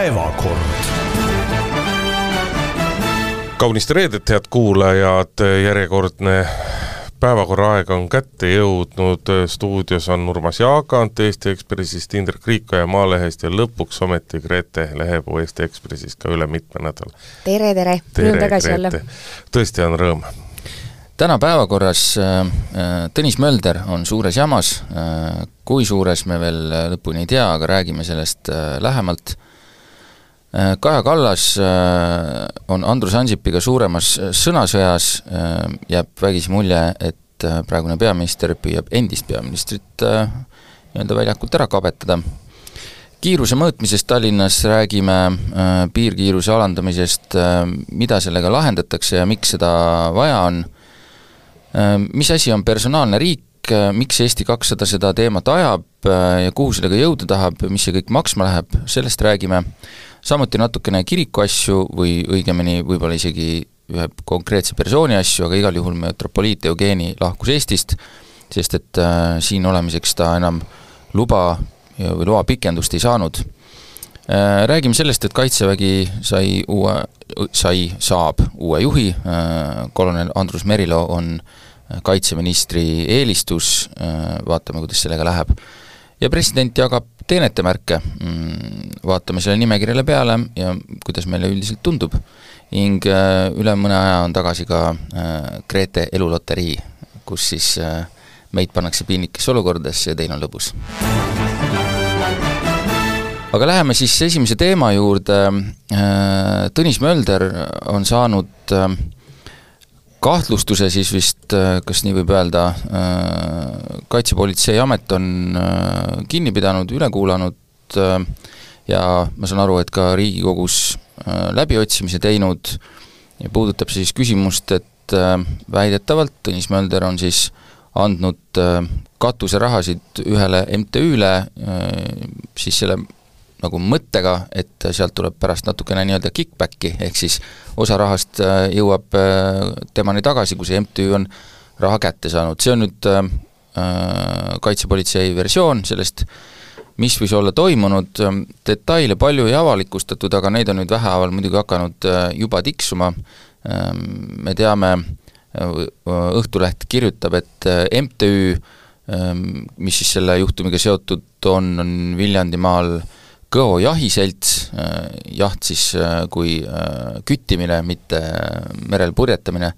päevakord. kaunist reedet, head kuulajad, järjekordne päevakorra aeg on kätte jõudnud, stuudios on Urmas Jaagant Eesti Ekspressist, Indrek Riikoja Maalehest ja lõpuks ometi Grete Lehepuu Eesti Ekspressist ka üle mitme nädala. tere, tere, rõõm tagasi olla. tõesti on rõõm. täna päevakorras äh, Tõnis Mölder on suures jamas, äh, kui suures, me veel lõpuni ei tea, aga räägime sellest äh, lähemalt Äh, Kaja Kallas äh, on Andrus Ansipiga suuremas äh, sõnasõjas, jääb vägisi mulje, et praegune peaminister püüab endist peaministrit nii-öelda väljakult ära kabetada. kiiruse mõõtmisest Tallinnas räägime, piirkiiruse alandamisest, mida sellega lahendatakse ja miks seda vaja on, mis asi on personaalne riik, miks Eesti kakssada seda teemat ajab ja kuhu sellega jõuda tahab, mis see kõik maksma läheb, sellest räägime samuti natukene kiriku asju või õigemini võib-olla isegi ühe konkreetse persooni asju, aga igal juhul metropoliit Eugeni lahkus Eestist, sest et äh, siin olemiseks ta enam luba või loa pikendust ei saanud äh,. Räägime sellest, et Kaitsevägi sai uue, sai, saab uue juhi äh,, kolonel Andrus Merilo on kaitseministri eelistus äh,, vaatame, kuidas sellega läheb. Ja president jagab teenetemärke mm,, vaatame selle nimekirjale peale ja kuidas meile üldiselt tundub. ning äh, üle mõne aja on tagasi ka äh, Grete eluloterii, kus siis äh, meid pannakse piinlikesse olukordadesse ja teil on lõbus. aga läheme siis esimese teema juurde, Tõnis Mölder on saanud kahtlustuse siis vist, kas nii võib öelda, Kaitsepolitseiamet on kinni pidanud, üle kuulanud ja ma saan aru, et ka Riigikogus äh, läbiotsimise teinud ja puudutab siis küsimust, et äh, väidetavalt Tõnis Mölder on siis andnud äh, katuserahasid ühele MTÜ-le siis selle nagu mõttega, et sealt tuleb pärast natukene nii-öelda kick-back'i, ehk siis osa rahast jõuab temani tagasi, kui see MTÜ on raha kätte saanud, see on nüüd äh, kaitsepolitsei versioon sellest äh, mis võis olla toimunud, detaile palju ei avalikustatud, aga neid on nüüd vähehaaval muidugi hakanud äh, juba tiksuma, ähm, me teame, äh, Õhtuleht kirjutab, et äh, MTÜ, ähm, mis siis selle juhtumiga seotud on, on Viljandimaal Kõo jahiselts, jaht siis kui küttimine, mitte merel purjetamine,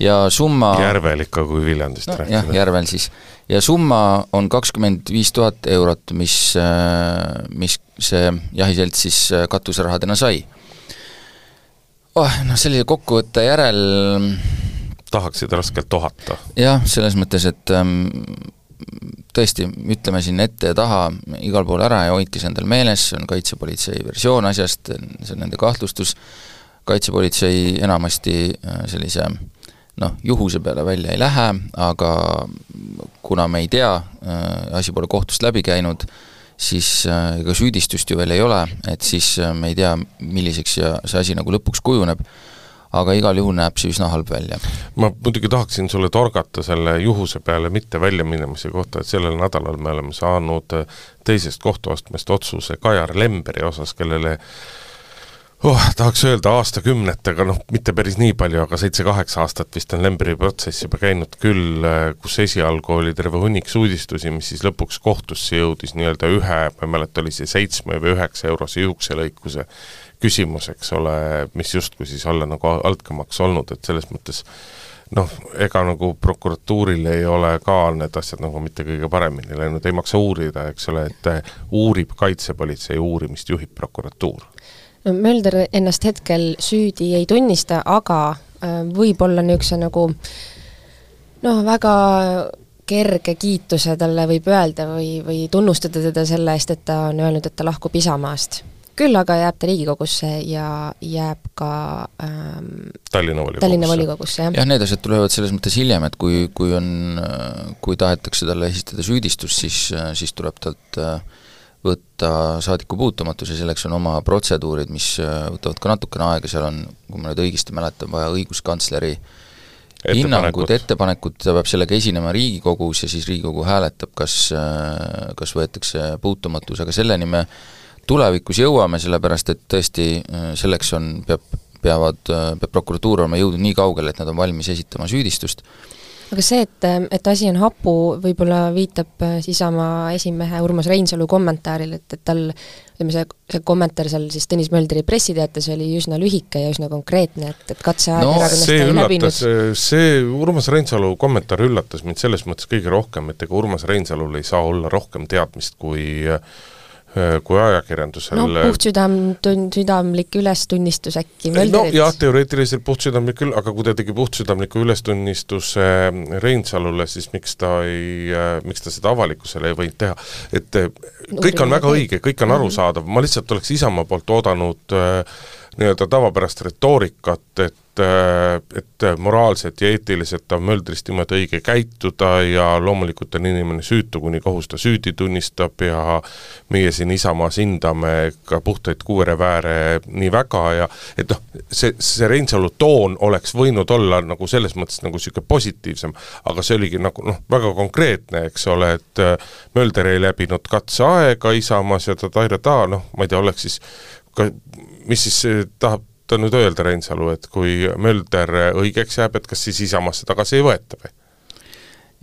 ja summa järvel ikka, kui Viljandist no, rääkida. jah, järvel siis ja summa on kakskümmend viis tuhat eurot, mis, äh, mis see jahiselts siis äh, katuserahadena sai. oh, noh, sellise kokkuvõtte järel tahaksid raskelt ohata? jah, selles mõttes, et ähm, tõesti, ütleme siin ette ja taha igal pool ära ja hoidke see endal meeles, see on kaitsepolitsei versioon asjast, see on nende kahtlustus, kaitsepolitsei enamasti äh, sellise noh, juhuse peale välja ei lähe, aga kuna me ei tea, äh, asi pole kohtust läbi käinud, siis äh, ega süüdistust ju veel ei ole, et siis me ei tea, milliseks ja see asi nagu lõpuks kujuneb, aga igal juhul näeb see üsna halb välja. ma muidugi tahaksin sulle torgata selle juhuse peale mitte väljaminemise kohta, et sellel nädalal me oleme saanud teisest kohtuastmest otsuse Kajar Lemberi osas, kellele oh, tahaks öelda aastakümnetega, noh, mitte päris nii palju, aga seitse-kaheksa aastat vist on Lemberi protsess juba käinud küll, kus esialgu oli terve hunnik süüdistusi, mis siis lõpuks kohtusse jõudis nii-öelda ühe, ma ei mäleta, oli see seitsme või üheksa eurose juukselõikuse küsimus, eks ole, mis justkui siis olla nagu altkäemaks olnud, et selles mõttes noh, ega nagu prokuratuuril ei ole ka need asjad nagu mitte kõige paremini läinud, ei maksa uurida, eks ole, et uurib kaitsepolitsei, uurimist juhib prokuratuur no Mölder ennast hetkel süüdi ei tunnista, aga äh, võib-olla niisuguse nagu noh, väga kerge kiituse talle võib öelda või, või tunnustada teda selle eest, et ta on öelnud, et ta lahkub Isamaast. Küll aga jääb ta Riigikogusse ja jääb ka ähm, Tallinna volikogusse, Tallinna volikogusse, jah. jah, need asjad tulevad selles mõttes hiljem, et kui, kui on, kui tahetakse talle esitada süüdistust, siis, siis tuleb talt äh, võtta saadiku puutumatus ja selleks on oma protseduurid, mis äh, võtavad ka natukene aega, seal on, kui ma nüüd õigesti mäletan, vaja õiguskantsleri hinnangut, ettepanekut, ta peab sellega esinema Riigikogus ja siis Riigikogu hääletab, kas, äh, kas võetakse puutumatus, aga selleni me tulevikus jõuame, sellepärast et tõesti selleks on, peab, peavad, peab prokuratuur olema jõudnud nii kaugele, et nad on valmis esitama süüdistust aga see, et, et asi on hapu, võib-olla viitab äh, siis Isamaa esimehe Urmas Reinsalu kommentaarile, et, et tal ütleme, see, see kommentaar seal siis Tõnis Möldri pressiteates oli üsna lühike ja üsna konkreetne, et, et katseaeg no, erakonnast ei läbinud. see Urmas Reinsalu kommentaar üllatas mind selles mõttes kõige rohkem, et ega Urmas Reinsalul ei saa olla rohkem teadmist kui äh, Äh, kui ajakirjandusel no puhtsüdam, südamlik ülestunnistus äkki Mölderilt? no jah, teoreetiliselt puhtsüdamlik küll, aga kui ta tegi puhtsüdamliku ülestunnistuse Reinsalule, siis miks ta ei, äh, miks ta seda avalikkusele ei võinud teha, et äh, kõik on väga õige, kõik on mhm. arusaadav, ma lihtsalt oleks Isamaa poolt oodanud äh, nii-öelda tavapärast retoorikat, et et moraalselt ja eetiliselt on Möldrist niimoodi õige käituda ja loomulikult on inimene süütu, kuni kohus ta süüdi tunnistab ja meie siin Isamaas hindame ka puhtaid kuuerevääre nii väga ja et noh, see, see Reinsalu toon oleks võinud olla nagu selles mõttes nagu niisugune positiivsem, aga see oligi nagu noh, väga konkreetne, eks ole, et Mölder ei läbinud katseaega Isamaas ja ta-ta-ta, noh, ma ei tea, oleks siis ka mis siis eh, tahab ta nüüd öelda, Reinsalu, et kui Mölder õigeks jääb, et kas siis Isamaasse tagasi ei võeta või?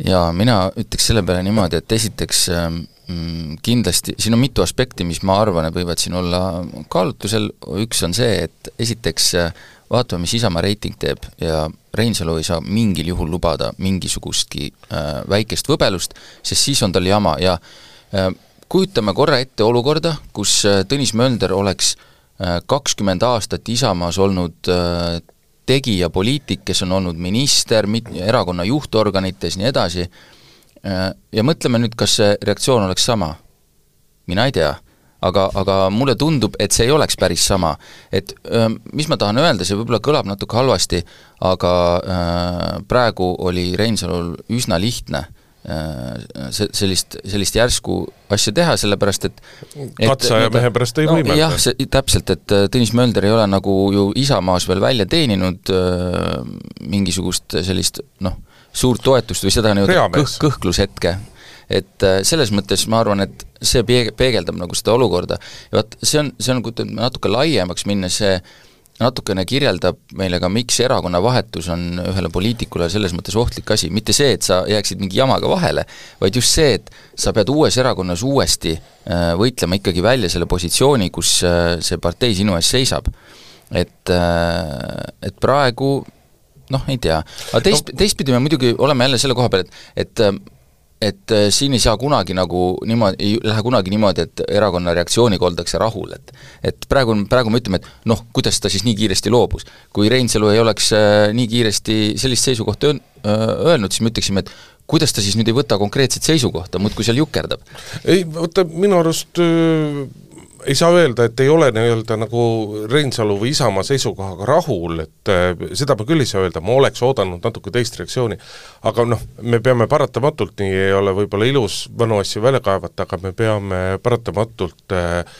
jaa, mina ütleks selle peale niimoodi, et esiteks mm, kindlasti, siin on mitu aspekti, mis ma arvan, et võivad siin olla kaalutlusel, üks on see, et esiteks vaatame, mis Isamaa reiting teeb ja Reinsalu ei saa mingil juhul lubada mingisugustki äh, väikest võbelust, sest siis on tal jama ja äh, kujutame korra ette olukorda, kus äh, Tõnis Mölder oleks äh, kakskümmend aastat Isamaas olnud äh, tegija, poliitik, kes on olnud minister, mit-, erakonna juhtorganites, nii edasi, äh, ja mõtleme nüüd, kas see reaktsioon oleks sama? mina ei tea. aga, aga mulle tundub, et see ei oleks päris sama. et äh, mis ma tahan öelda, see võib-olla kõlab natuke halvasti, aga praegu oli Reinsalul üsna lihtne Äh, see, sellist, sellist järsku asja teha, sellepärast et katseaja mehe pärast ei no, võimelda. jah, see täpselt, et äh, Tõnis Mölder ei ole nagu ju Isamaas veel välja teeninud äh, mingisugust sellist noh, suurt toetust või seda nii-öelda kõh-, kõhklushetke. et äh, selles mõttes ma arvan, et see peeg-, peegeldab nagu seda olukorda ja vot see on, see on, kui natuke laiemaks minna, see äh, natukene kirjeldab meile ka, miks erakonnavahetus on ühele poliitikule selles mõttes ohtlik asi, mitte see, et sa jääksid mingi jamaga vahele, vaid just see, et sa pead uues erakonnas uuesti äh, võitlema ikkagi välja selle positsiooni, kus äh, see partei sinu ees seisab. et, äh, et praegu noh, ei tea, aga teist, teistpidi me muidugi oleme jälle selle koha peal, et et et äh, siin ei saa kunagi nagu niimoodi, ei lähe kunagi niimoodi, et erakonna reaktsiooniga oldakse rahul, et et praegu, praegu me ütleme, et noh, kuidas ta siis nii kiiresti loobus. kui Reinsalu ei oleks äh, nii kiiresti sellist seisukohta äh, öelnud, siis me ütleksime, et kuidas ta siis nüüd ei võta konkreetset seisukohta, muudkui seal jukerdab? ei, vaata minu arust öö ei saa öelda, et ei ole nii-öelda nagu Reinsalu või Isamaa seisukohaga rahul, et äh, seda ma küll ei saa öelda, ma oleks oodanud natuke teist reaktsiooni. aga noh, me peame paratamatult, nii ei ole võib-olla ilus vanu asju välja kaevata, aga me peame paratamatult äh,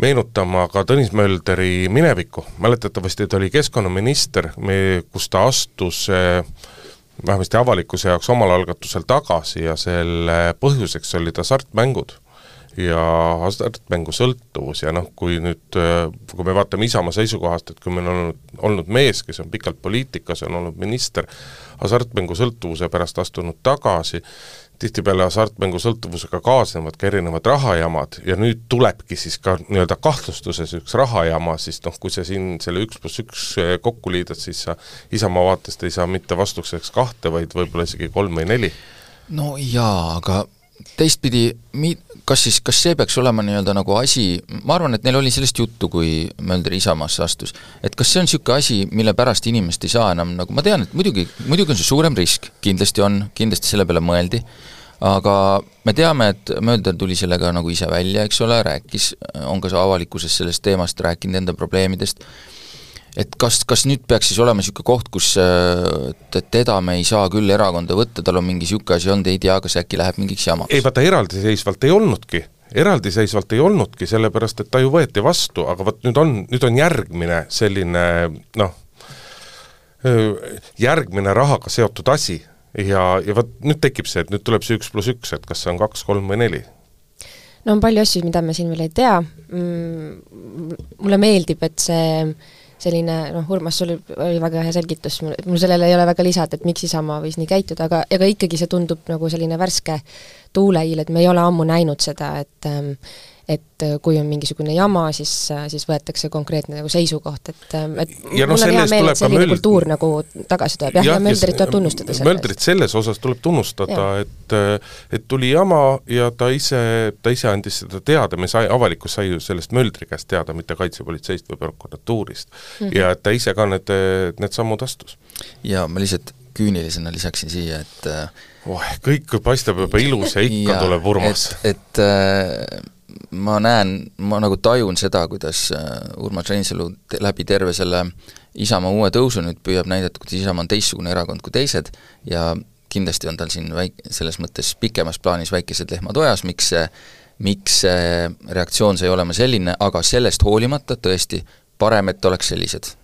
meenutama ka Tõnis Mölderi minevikku, mäletatavasti ta oli keskkonnaminister, me, kus ta astus äh, vähemasti avalikkuse jaoks omal algatusel tagasi ja selle põhjuseks olid hasartmängud ja hasartmängusõltuvus ja noh, kui nüüd, kui me vaatame Isamaa seisukohast, et kui meil on olnud, olnud mees, kes on pikalt poliitikas, on olnud minister, hasartmängusõltuvuse pärast astunud tagasi, tihtipeale hasartmängusõltuvusega kaasnevad ka erinevad rahajamad ja nüüd tulebki siis ka nii-öelda kahtlustuses üks rahajama, siis noh, kui sa siin selle üks pluss üks kokku liidad, siis sa Isamaa vaatest ei saa mitte vastuseks kahte, vaid võib-olla isegi kolm või neli. no jaa, aga teistpidi, mi-, kas siis, kas see peaks olema nii-öelda nagu asi, ma arvan, et neil oli sellest juttu, kui Mölder Isamaasse astus, et kas see on niisugune asi, mille pärast inimest ei saa enam nagu, ma tean, et muidugi, muidugi on see suurem risk, kindlasti on, kindlasti selle peale mõeldi, aga me teame, et Mölder tuli sellega nagu ise välja, eks ole, rääkis, on ka avalikkuses sellest teemast rääkinud, enda probleemidest, et kas, kas nüüd peaks siis olema niisugune koht, kus et, et teda me ei saa küll erakonda võtta, tal on mingi niisugune asi olnud, ei tea, kas äkki läheb mingiks jamaks? ei vaata, eraldiseisvalt ei olnudki. Eraldiseisvalt ei olnudki, sellepärast et ta ju võeti vastu, aga vot nüüd on, nüüd on järgmine selline noh, järgmine rahaga seotud asi. Ja, ja vot nüüd tekib see, et nüüd tuleb see üks pluss üks, et kas see on kaks, kolm või neli. No on palju asju, mida me siin veel ei tea. Mm,, mulle meeldib, et see selline noh, Urmas, sul oli väga hea selgitus, mul sellele ei ole väga lisada, et miks Isamaa võis nii käituda, aga ega ikkagi see tundub nagu selline värske tuuleiil, et me ei ole ammu näinud seda, et ähm, et äh, kui on mingisugune jama, siis, äh, siis võetakse konkreetne nagu seisukoht, et, äh, et ja mul no, on hea meel, et selline möld... kultuur nagu tagasi tuleb, jah, ja, ja Möldrit tuleb tunnustada selle Möldrit selles osas tuleb tunnustada, et et tuli jama ja ta ise, ta ise andis seda teada, me sai, avalikkus sai ju sellest Möldri käest teada, mitte kaitsepolitseist või prokuratuurist mm. -hmm. ja et ta ise ka need, need sammud astus. ja ma lihtsalt küünilisena lisaksin siia, et oh, kõik paistab juba ilus ja ikka ja, tuleb Urmas. et, et äh, ma näen, ma nagu tajun seda, kuidas äh, Urmas Reinsalu läbi terve selle Isamaa uue tõusu nüüd püüab näidata, kuidas Isamaa on teistsugune erakond kui teised ja kindlasti on tal siin väik-, selles mõttes pikemas plaanis väikesed lehmad ojas, miks see, miks see reaktsioon sai olema selline, aga sellest hoolimata tõesti, parem, et oleks sellised.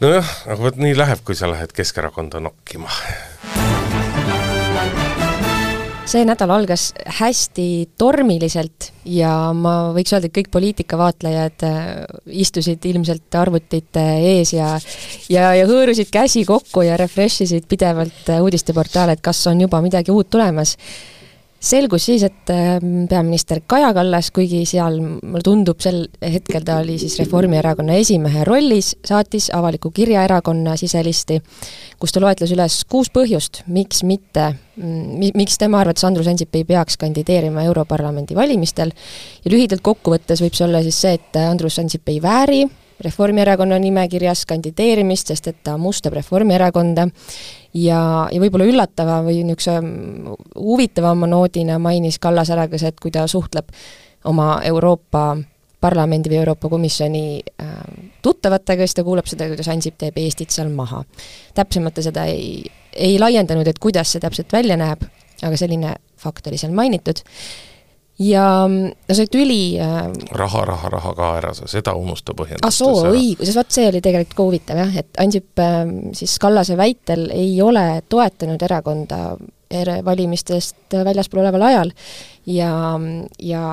nojah, aga vot nii läheb, kui sa lähed Keskerakonda nokkima see nädal algas hästi tormiliselt ja ma võiks öelda, et kõik poliitikavaatlejad äh, istusid ilmselt arvutite ees ja ja, ja hõõrusid käsi kokku ja refresh isid pidevalt äh, uudisteportaale, et kas on juba midagi uut tulemas selgus siis, et ähm, peaminister Kaja Kallas, kuigi seal mulle tundub, sel hetkel ta oli siis Reformierakonna esimehe rollis, saatis avaliku kirja erakonna siselisti, kus ta loetles üles kuus põhjust, miks mitte, mm, miks tema arvates Andrus Ansip ei peaks kandideerima Europarlamendi valimistel. Ja lühidalt kokkuvõttes võib see olla siis see, et Andrus Ansip ei vääri Reformierakonna nimekirjas kandideerimist, sest et ta mustab Reformierakonda ja, ja võib-olla üllatava või niisuguse huvitavama noodina mainis Kallas ära ka see, et kui ta suhtleb oma Euroopa Parlamendi või Euroopa Komisjoni äh, tuttavatega, siis ta kuuleb seda, kuidas Ansip teeb Eestit seal maha. täpsemalt ta seda ei, ei laiendanud, et kuidas see täpselt välja näeb, aga selline fakt oli seal mainitud ja no see tüli äh, raha, raha, raha ka ära, sa seda unusta põhjendustes ah soo, õigus, vot see oli tegelikult ka huvitav jah, et Ansip äh, siis Kallase väitel ei ole toetanud erakonda er valimistest väljaspool oleval ajal ja, ja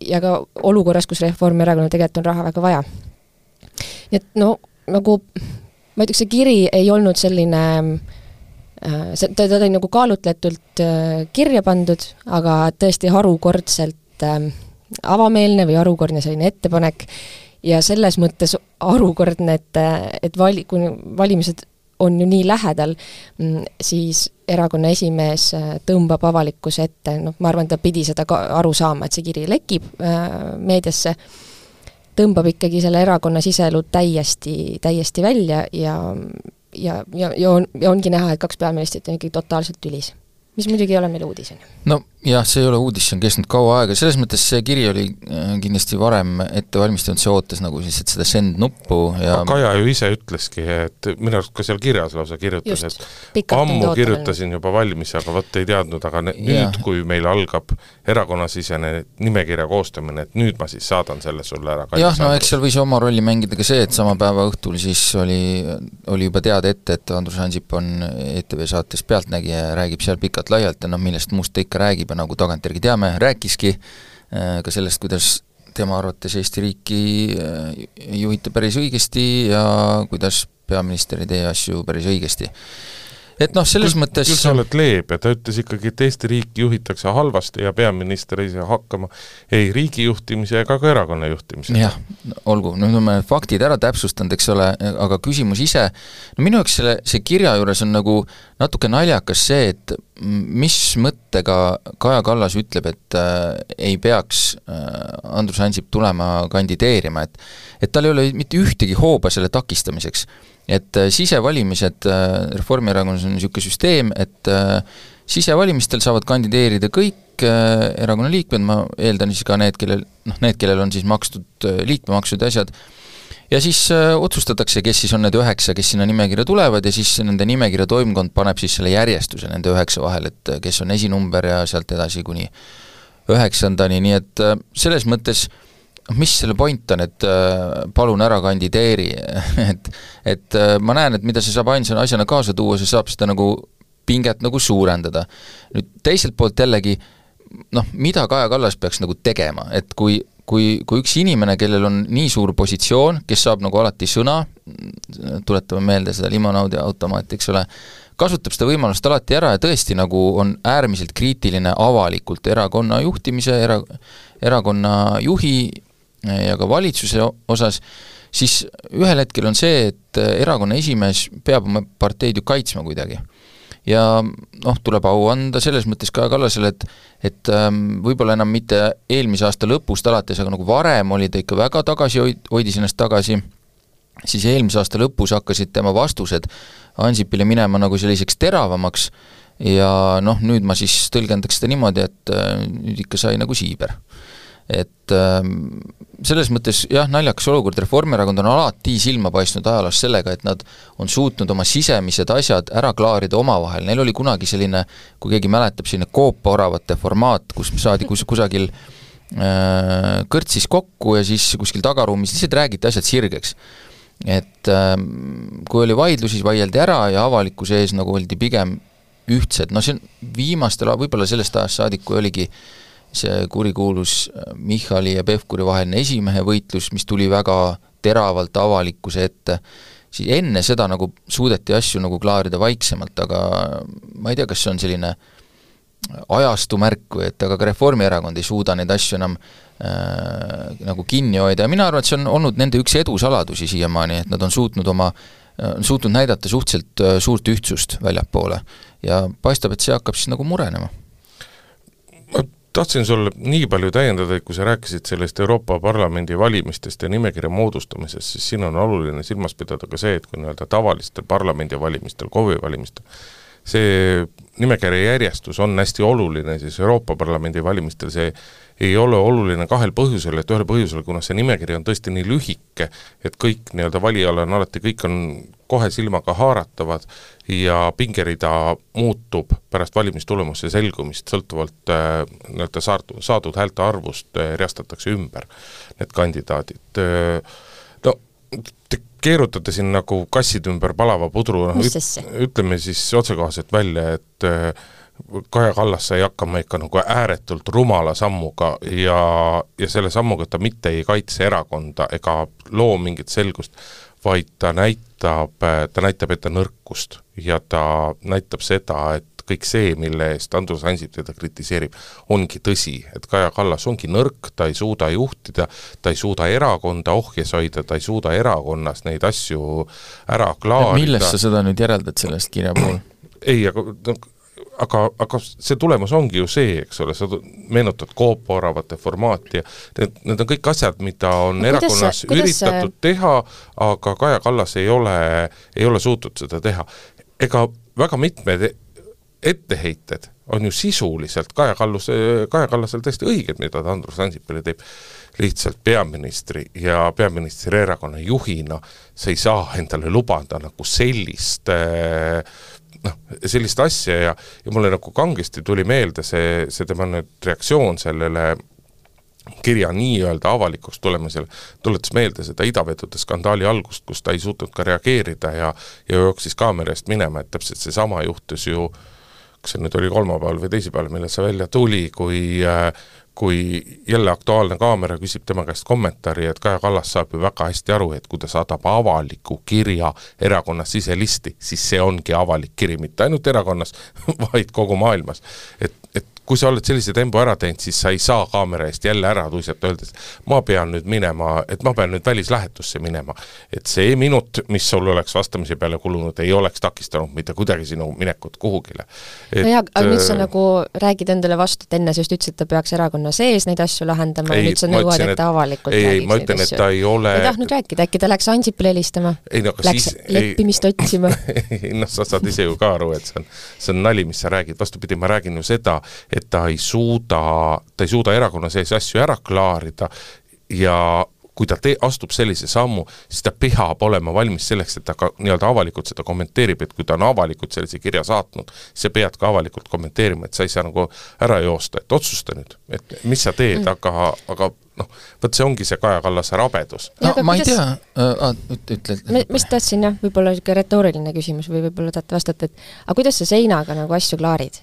ja ka olukorras, kus Reformierakonnal tegelikult on raha väga vaja. nii et no nagu ma ütleks, see kiri ei olnud selline Äh, see, ta, ta oli nagu kaalutletult äh, kirja pandud, aga tõesti harukordselt ähm, avameelne või harukordne selline ettepanek. Ja selles mõttes harukordne, et, et vali-, kui valimised on ju nii lähedal, mm, siis erakonna esimees äh, tõmbab avalikkuse ette, noh, ma arvan, ta pidi seda ka aru saama, et see kiri lekib äh, meediasse, tõmbab ikkagi selle erakonna siseelu täiesti, täiesti välja ja ja, ja, ja on, ja ongi näha, et kaks peaministrit on ikkagi totaalselt tülis mis muidugi ei ole meile uudis, on ju. no jah, see ei ole uudis, see on kestnud kaua aega, selles mõttes see kiri oli äh, kindlasti varem ette valmistatud, see ootas nagu lihtsalt seda send nuppu ja Kaja ju ise ütleski, et minu arust ka seal kirjas lausa kirjutas, et ammu kirjutasin juba valmis, aga vot ei teadnud, aga ne, nüüd, kui meil algab erakonnasisene nimekirja koostamine, et nüüd ma siis saadan selle sulle ära. jah, no eks seal võis oma rolli mängida ka see, et sama päeva õhtul siis oli, oli juba teada ette, et Andrus Ansip on ETV saates Pealtnägija ja räägib seal pikalt pikalt-laialt ja noh, millest muust ta ikka räägib ja nagu tagantjärgi teame, rääkiski äh, ka sellest, kuidas tema arvates Eesti riiki äh, juhita päris õigesti ja kuidas peaminister ei tee asju päris õigesti et noh, selles küll, mõttes küll sa oled leebe, ta ütles ikkagi, et Eesti riiki juhitakse halvasti ja peaminister ei saa hakkama ei riigi juhtimise ega ka erakonna juhtimisega. jah, olgu, nüüd oleme faktid ära täpsustanud, eks ole, aga küsimus ise, no minu jaoks selle, see kirja juures on nagu natuke naljakas see, et mis mõttega Kaja Kallas ütleb, et äh, ei peaks äh, Andrus Ansip tulema kandideerima, et et tal ei ole mitte ühtegi hooba selle takistamiseks et äh, sisevalimised, äh, Reformierakonnas on niisugune süsteem, et äh, sisevalimistel saavad kandideerida kõik erakonna liikmed, ma eeldan siis ka need, kellel, noh, need, kellel on siis makstud liikmemaksud ja asjad, ja siis otsustatakse, kes siis on need üheksa, kes sinna nimekirja tulevad ja siis nende nimekirja toimkond paneb siis selle järjestuse nende üheksa vahel, et kes on esinumber ja sealt edasi kuni üheksandani, nii et selles mõttes äh, mis selle point on, et äh, palun ära kandideeri et, et äh, ma näen, et mida see saab ainsa asjana kaasa tuua, see saab seda nagu pinget nagu suurendada. nüüd teiselt poolt jällegi noh, mida Kaja Kallas peaks nagu tegema, et kui kui, kui üks inimene, kellel on nii suur positsioon, kes saab nagu alati sõna, tuletame meelde seda limonaadi automaati, eks ole, kasutab seda võimalust alati ära ja tõesti nagu on äärmiselt kriitiline avalikult erakonna juhtimise, era-, erakonna juhi ja ka valitsuse osas, siis ühel hetkel on see, et erakonna esimees peab oma parteid ju kaitsma kuidagi. Ja noh, tuleb au anda selles mõttes Kaja Kallasele, et et ähm, võib-olla enam mitte eelmise aasta lõpust alates, aga nagu varem oli ta ikka väga tagasi, hoidis ennast tagasi, siis eelmise aasta lõpus hakkasid tema vastused Ansipile minema nagu selliseks teravamaks ja noh, nüüd ma siis tõlgendaks seda niimoodi, et äh, nüüd ikka sai nagu siiber et äh, selles mõttes jah, naljakas olukord, Reformierakond on alati silma paistnud ajaloos sellega, et nad on suutnud oma sisemised asjad ära klaarida omavahel, neil oli kunagi selline, kui keegi mäletab, selline koopaoravate formaat, kus saadi kus, kusagil äh, kõrtsis kokku ja siis kuskil tagaruumis lihtsalt räägiti asjad sirgeks. et äh, kui oli vaidlusi, siis vaieldi ära ja avalikkuse ees nagu oldi pigem ühtsed, no see on viimastel, võib-olla sellest ajast saadik, kui oligi äh, see kurikuulus äh, Michali ja Pevkuri vaheline esimehe võitlus, mis tuli väga teravalt avalikkuse ette, siis enne seda nagu suudeti asju nagu klaarida vaiksemalt, aga ma ei tea, kas see on selline ajastu märk või et aga ka Reformierakond ei suuda neid asju enam äh, nagu kinni hoida. Ja mina arvan, et see on olnud nende üks edusaladusi siiamaani, et nad on suutnud oma äh, suutnud näidata suhteliselt äh, suurt ühtsust väljapoole. Ja paistab, et see hakkab siis nagu murenema tahtsin sulle nii palju täiendada, et kui sa rääkisid sellest Euroopa Parlamendi valimistest ja nimekirja moodustamisest, siis siin on oluline silmas pidada ka see, et kui nii-öelda tavalistel parlamendivalimistel, KOV-i valimistel, see nimekirja järjestus on hästi oluline, siis Euroopa Parlamendi valimistel see ei ole oluline kahel põhjusel, et ühel põhjusel, kuna see nimekiri on tõesti nii lühike, et kõik nii-öelda valijale on alati, kõik on kohe silmaga haaratavad ja pingerida muutub pärast valimistulemuse selgumist, sõltuvalt äh, nii-öelda saadud, saadud häälte arvust äh, reastatakse ümber need kandidaadid äh,. No te keerutate siin nagu kassid ümber palava pudru, noh ütleme siis otsekohaselt välja, et Kaja Kallas sai hakkama ikka nagu ääretult rumala sammuga ja, ja selle sammuga ta mitte ei kaitse erakonda ega loo mingit selgust, vaid ta näitab, ta näitab ette nõrkust ja ta näitab seda, et kõik see, mille eest Andrus Ansip teda kritiseerib, ongi tõsi, et Kaja Kallas ongi nõrk, ta ei suuda juhtida, ta ei suuda erakonda ohjes hoida, ta ei suuda erakonnas neid asju ära klaarida. millest sa seda nüüd järeldad sellest kirja puhul? ei, aga no aga, aga see tulemus ongi ju see, eks ole, sa meenutad Coop-oravate formaati ja need, need on kõik asjad, mida on no, erakonnas kuidas, üritatud kuidas... teha, aga Kaja Kallas ei ole, ei ole suutnud seda teha. ega väga mitmed etteheited on ju sisuliselt Kaja Kalluse, Kaja Kallasel täiesti õiged, mida ta Andrus Ansipile teeb, lihtsalt peaministri ja peaministri erakonna juhina sa ei saa endale lubada nagu sellist äh, noh, sellist asja ja, ja mulle nagu kangesti tuli meelde see, see tema nüüd reaktsioon sellele kirja nii-öelda avalikuks tulemisel, tuletas meelde seda idavedude skandaali algust, kus ta ei suutnud ka reageerida ja ja jooksis kaamera eest minema, et täpselt seesama juhtus ju kas see nüüd oli kolmapäeval või teisipäeval, millal see välja tuli, kui äh, kui jälle Aktuaalne Kaamera küsib tema käest kommentaari, et Kaja Kallas saab ju väga hästi aru, et kui ta saadab avaliku kirja erakonna siselisti, siis see ongi avalik kiri, mitte ainult erakonnas, vaid kogu maailmas. et, et kui sa oled sellise tempo ära teinud, siis sa ei saa kaamera eest jälle ära tuisata, öeldes ma pean nüüd minema, et ma pean nüüd välislähetusse minema. et see minut, mis sul oleks vastamise peale kulunud, ei oleks takistanud mitte kuidagi sinu minekut kuhugile. nojah, aga nüüd sa äh, nagu räägid endale vastu, et enne sa just ütlesid, et ta peaks erakonna sees neid asju lahendama ei, ja nüüd sa nõuad, et ta avalikult ei, ei, ma ütlen, et ta ei ole ei tahtnud rääkida, äkki ta läks Ansipile helistama? No, läks siis, leppimist ei... otsima noh, sa saad ise ju ka aru, et see on, see on nali, mis sa räägid, vastupidi, ma räägin ju seda, et ta ei suuda, ta ei suuda erakonna sees asju ära klaarida ja kui ta tee-, astub sellise sammu, siis ta peab olema valmis selleks, et ta ka nii-öelda avalikult seda kommenteerib, et kui ta on avalikult sellise kirja saatnud, sa pead ka avalikult kommenteerima, et sa ei saa nagu ära joosta, et otsusta nüüd, et mis sa teed mm., aga, aga noh, vot see ongi see Kaja Kallase rabedus. no ma ei tea äh,, ütle, ütle. ma just tahtsin jah, võib-olla niisugune retooriline küsimus või võib-olla tahate vastata, et aga kuidas sa seinaga nagu asju klaarid?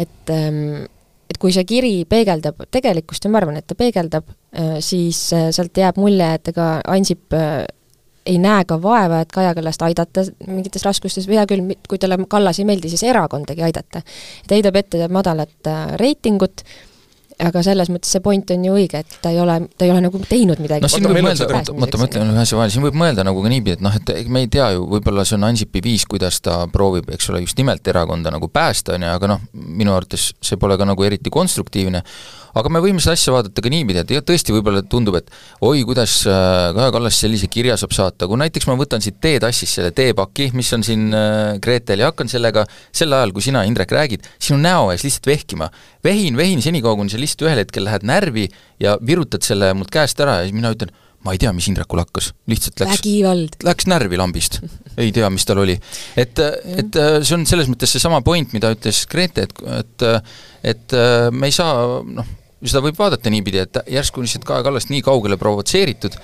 Et ähm, et kui see kiri peegeldab tegelikkust ja ma arvan, et ta peegeldab, siis sealt jääb mulje, et ega Ansip ei näe ka vaeva, et Kaja Kallast aidata mingites raskustes hea küll, kui talle Kallas ei meeldi, siis erakondagi aidata. ta heidab ette madalat reitingut, aga selles mõttes see point on ju õige, et ta ei ole, ta ei ole nagu teinud midagi. noh, siin võib mõelda, oota, ma ütlen ühe asja vahele, siin võib mõelda nagu ka niipidi, et noh, et me ei tea ju, võib-olla see on Ansipi viis, kuidas ta proovib, eks ole, just nimelt erakonda nagu päästa, on ju, aga noh, minu arvates see pole ka nagu eriti konstruktiivne, aga me võime seda asja vaadata ka niipidi, et tõesti võib-olla tundub, et oi, kuidas äh, Kaja Kallas sellise kirja saab saata, kui näiteks ma võtan siit teetassist selle teepaki, mis on siin äh, Gretel ja hakkan sellega sel ajal, kui sina, Indrek, räägid, sinu näo ees lihtsalt vehkima. vehin, vehin senikaua, kuni sa lihtsalt ühel hetkel lähed närvi ja virutad selle mult käest ära ja siis mina ütlen, ma ei tea, mis Indrekul hakkas, lihtsalt läks, läks närvi lambist. ei tea, mis tal oli. et, et äh, see on selles mõttes seesama point, mida ütles Grete, et, et et me ei saa noh, seda võib vaadata niipidi, et järsku lihtsalt Kaja Kallast nii kaugele provotseeritud,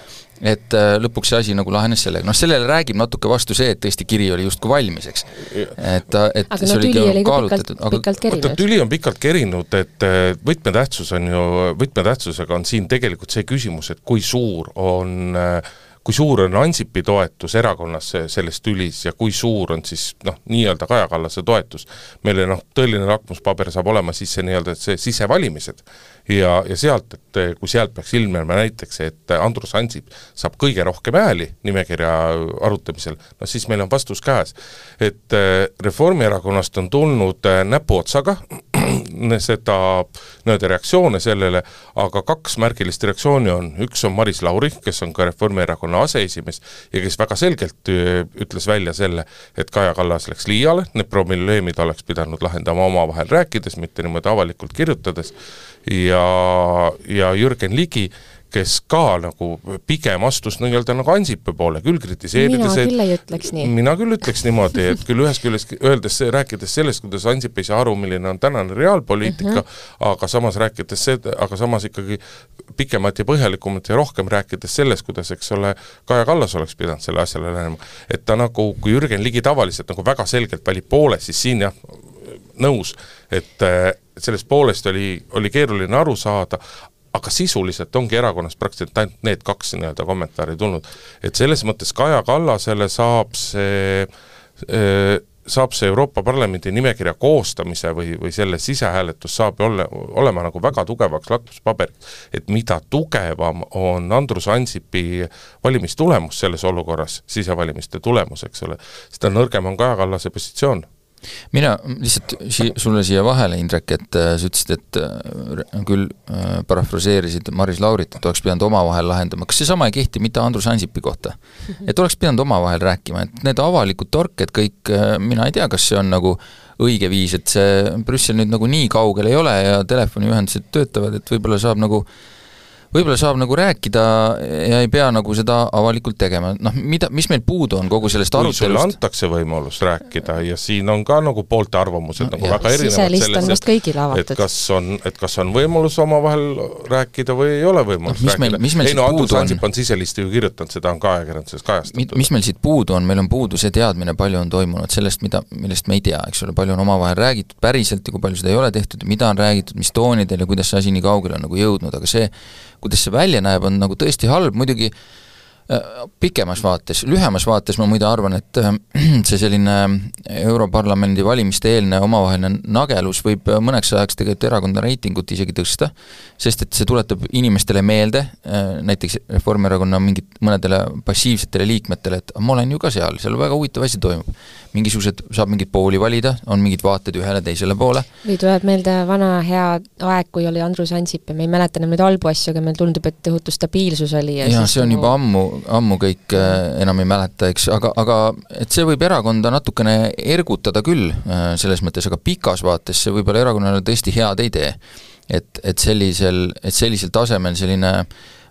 et äh, lõpuks see asi nagu lahenes sellega, noh sellele räägib natuke vastu see, et tõesti kiri oli justkui valmis, eks. et, et aga no tüli oli ka pikalt, pikalt kerinud. tüli on pikalt kerinud, et äh, võtmetähtsus on ju, võtmetähtsusega on siin tegelikult see küsimus, et kui suur on äh, kui suur on Ansipi toetus erakonnas selles tülis ja kui suur on siis noh, nii-öelda Kaja Kallase toetus. meile noh, tõeline lakmuspaber saab olema siis see nii-öelda see sisevalimised ja, ja sealt, et kui sealt peaks ilmnema näiteks, et Andrus Ansip saab kõige rohkem hääli nimekirja arutamisel, no siis meil on vastus käes. et eh, Reformierakonnast on tulnud eh, näpuotsaga seda nii-öelda reaktsioone sellele, aga kaks märgilist reaktsiooni on, üks on Maris Lauri, kes on ka Reformierakonna aseesimees ja kes väga selgelt ütles välja selle, et Kaja Kallas läks liiale, need probleemid oleks pidanud lahendama omavahel rääkides, mitte niimoodi avalikult kirjutades, ja, ja Jürgen Ligi kes ka nagu pigem astus nii-öelda nagu Ansipi poole, küll kritiseerides mina küll ei ütleks nii. mina küll ütleks niimoodi, et küll ühest küljest öeldes, rääkides sellest, kuidas Ansip ei saa aru, milline on tänane reaalpoliitika mm, -hmm. aga samas rääkides seda, aga samas ikkagi pikemat ja põhjalikumat ja rohkem rääkides sellest, kuidas, eks ole, Kaja Kallas oleks pidanud selle asjale lähenema. et ta nagu, kui Jürgen Ligi tavaliselt nagu väga selgelt valib poole, siis siin jah, nõus, et sellest poolest oli, oli keeruline aru saada, aga sisuliselt ongi erakonnast praktiliselt ainult need kaks nii-öelda kommentaari tulnud. et selles mõttes Kaja Kallasele saab see saab see Euroopa Parlamendi nimekirja koostamise või, või selle sisehääletus saab olla, olema nagu väga tugevaks lakmuspaberiks. et mida tugevam on Andrus Ansipi valimistulemus selles olukorras, sisevalimiste tulemus, eks ole, seda nõrgem on Kaja Kallase positsioon mina lihtsalt si-, sulle siia vahele, Indrek, et äh, sa ütlesid, et äh, küll äh, parafraseerisid Maris Laurit, et oleks pidanud omavahel lahendama, kas seesama ei kehti mitte Andrus Ansipi kohta? et oleks pidanud omavahel rääkima, et need avalikud torked kõik äh,, mina ei tea, kas see on nagu õige viis, et see Brüssel nüüd nagu nii kaugel ei ole ja telefoniühendused töötavad, et võib-olla saab nagu äh, võib-olla saab nagu rääkida ja ei pea nagu seda avalikult tegema, noh mida, mis meil puudu on kogu sellest arutelust? sulle antakse võimalus rääkida ja siin on ka nagu poolte arvamused no, nagu jah. väga erinevad sellest, et, et kas on, et kas on võimalus omavahel rääkida või ei ole võimalus no, rääkida. ei no Andrus Ansip on siselisti ju kirjutanud, seda on ka ajakirjanduses kajastatud. mis meil siit puudu on, meil on puudu see teadmine, palju on toimunud sellest, mida, millest me ei tea, eks ole, palju on omavahel räägitud päriselt ja kui palju seda ei ole tehtud ja mida on räägitud, mis toonidel ja kuidas see asi nii kaugele on nagu jõudnud, aga see kuidas see välja näeb, on nagu tõesti halb, muidugi pikemas vaates, lühemas vaates ma muide arvan, et äh, see selline Europarlamendi valimiste eelne omavaheline nagelus võib mõneks ajaks tegelikult erakonna reitingut isegi tõsta, sest et see tuletab inimestele meelde, äh, näiteks Reformierakonna mingit, mõnedele passiivsetele liikmetele, et ma olen ju ka seal, seal väga huvitav asi toimub mingisugused, saab mingeid pooli valida, on mingid vaated ühele, teisele poole. või tuleb meelde vana hea aeg, kui oli Andrus Ansip ja me ei mäleta enam neid halbu asju, aga meile tundub, et tohutu stabiilsus oli ja jaa, see on nagu... juba ammu, ammu kõik äh, enam ei mäleta, eks, aga, aga et see võib erakonda natukene ergutada küll äh, selles mõttes, aga pikas vaates see võib-olla erakonnale tõesti head ei tee. et, et sellisel, et sellisel tasemel selline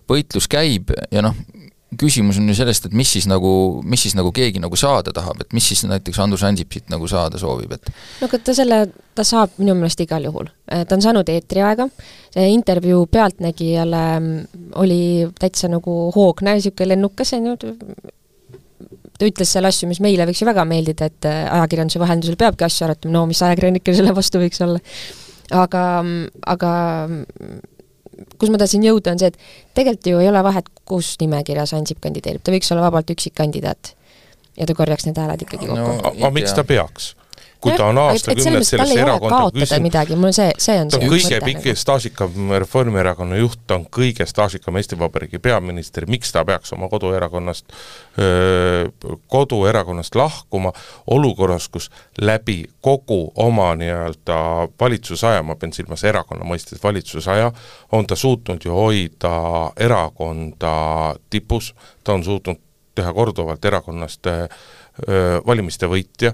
võitlus käib ja noh, küsimus on ju sellest, et mis siis nagu, mis siis nagu keegi nagu saada tahab, et mis siis näiteks Andrus Ansip siit nagu saada soovib, et no aga ta selle, ta saab minu meelest igal juhul. ta on saanud eetriaega, see intervjuu Pealtnägijale oli täitsa nagu hoogne, niisugune lennukas, on ju, ta ütles seal asju, mis meile võiks ju väga meeldida, et ajakirjanduse vahendusel peabki asju arutama, no mis ajakirjanikul selle vastu võiks olla. Aga, aga kus ma tahtsin jõuda, on see, et tegelikult ju ei ole vahet, kus nimekirjas Ansip kandideerib, ta võiks olla vabalt üksikkandidaat. ja ta korjaks need hääled ikkagi kokku no,. aga miks ta peaks? Kui ta on aastakümneid sellesse erakonda küsinud. midagi, mul see, see on ta on kõige pikk nagu. staažikam Reformierakonna juht, ta on kõige staažikam Eesti Vabariigi peaminister, miks ta peaks oma koduerakonnast, koduerakonnast lahkuma olukorras, kus läbi kogu oma nii-öelda valitsusaja, ma pean silmas erakonna mõistes valitsusaja, on ta suutnud ju hoida erakonda tipus, ta on suutnud teha korduvalt erakonnast öö, valimiste võitja,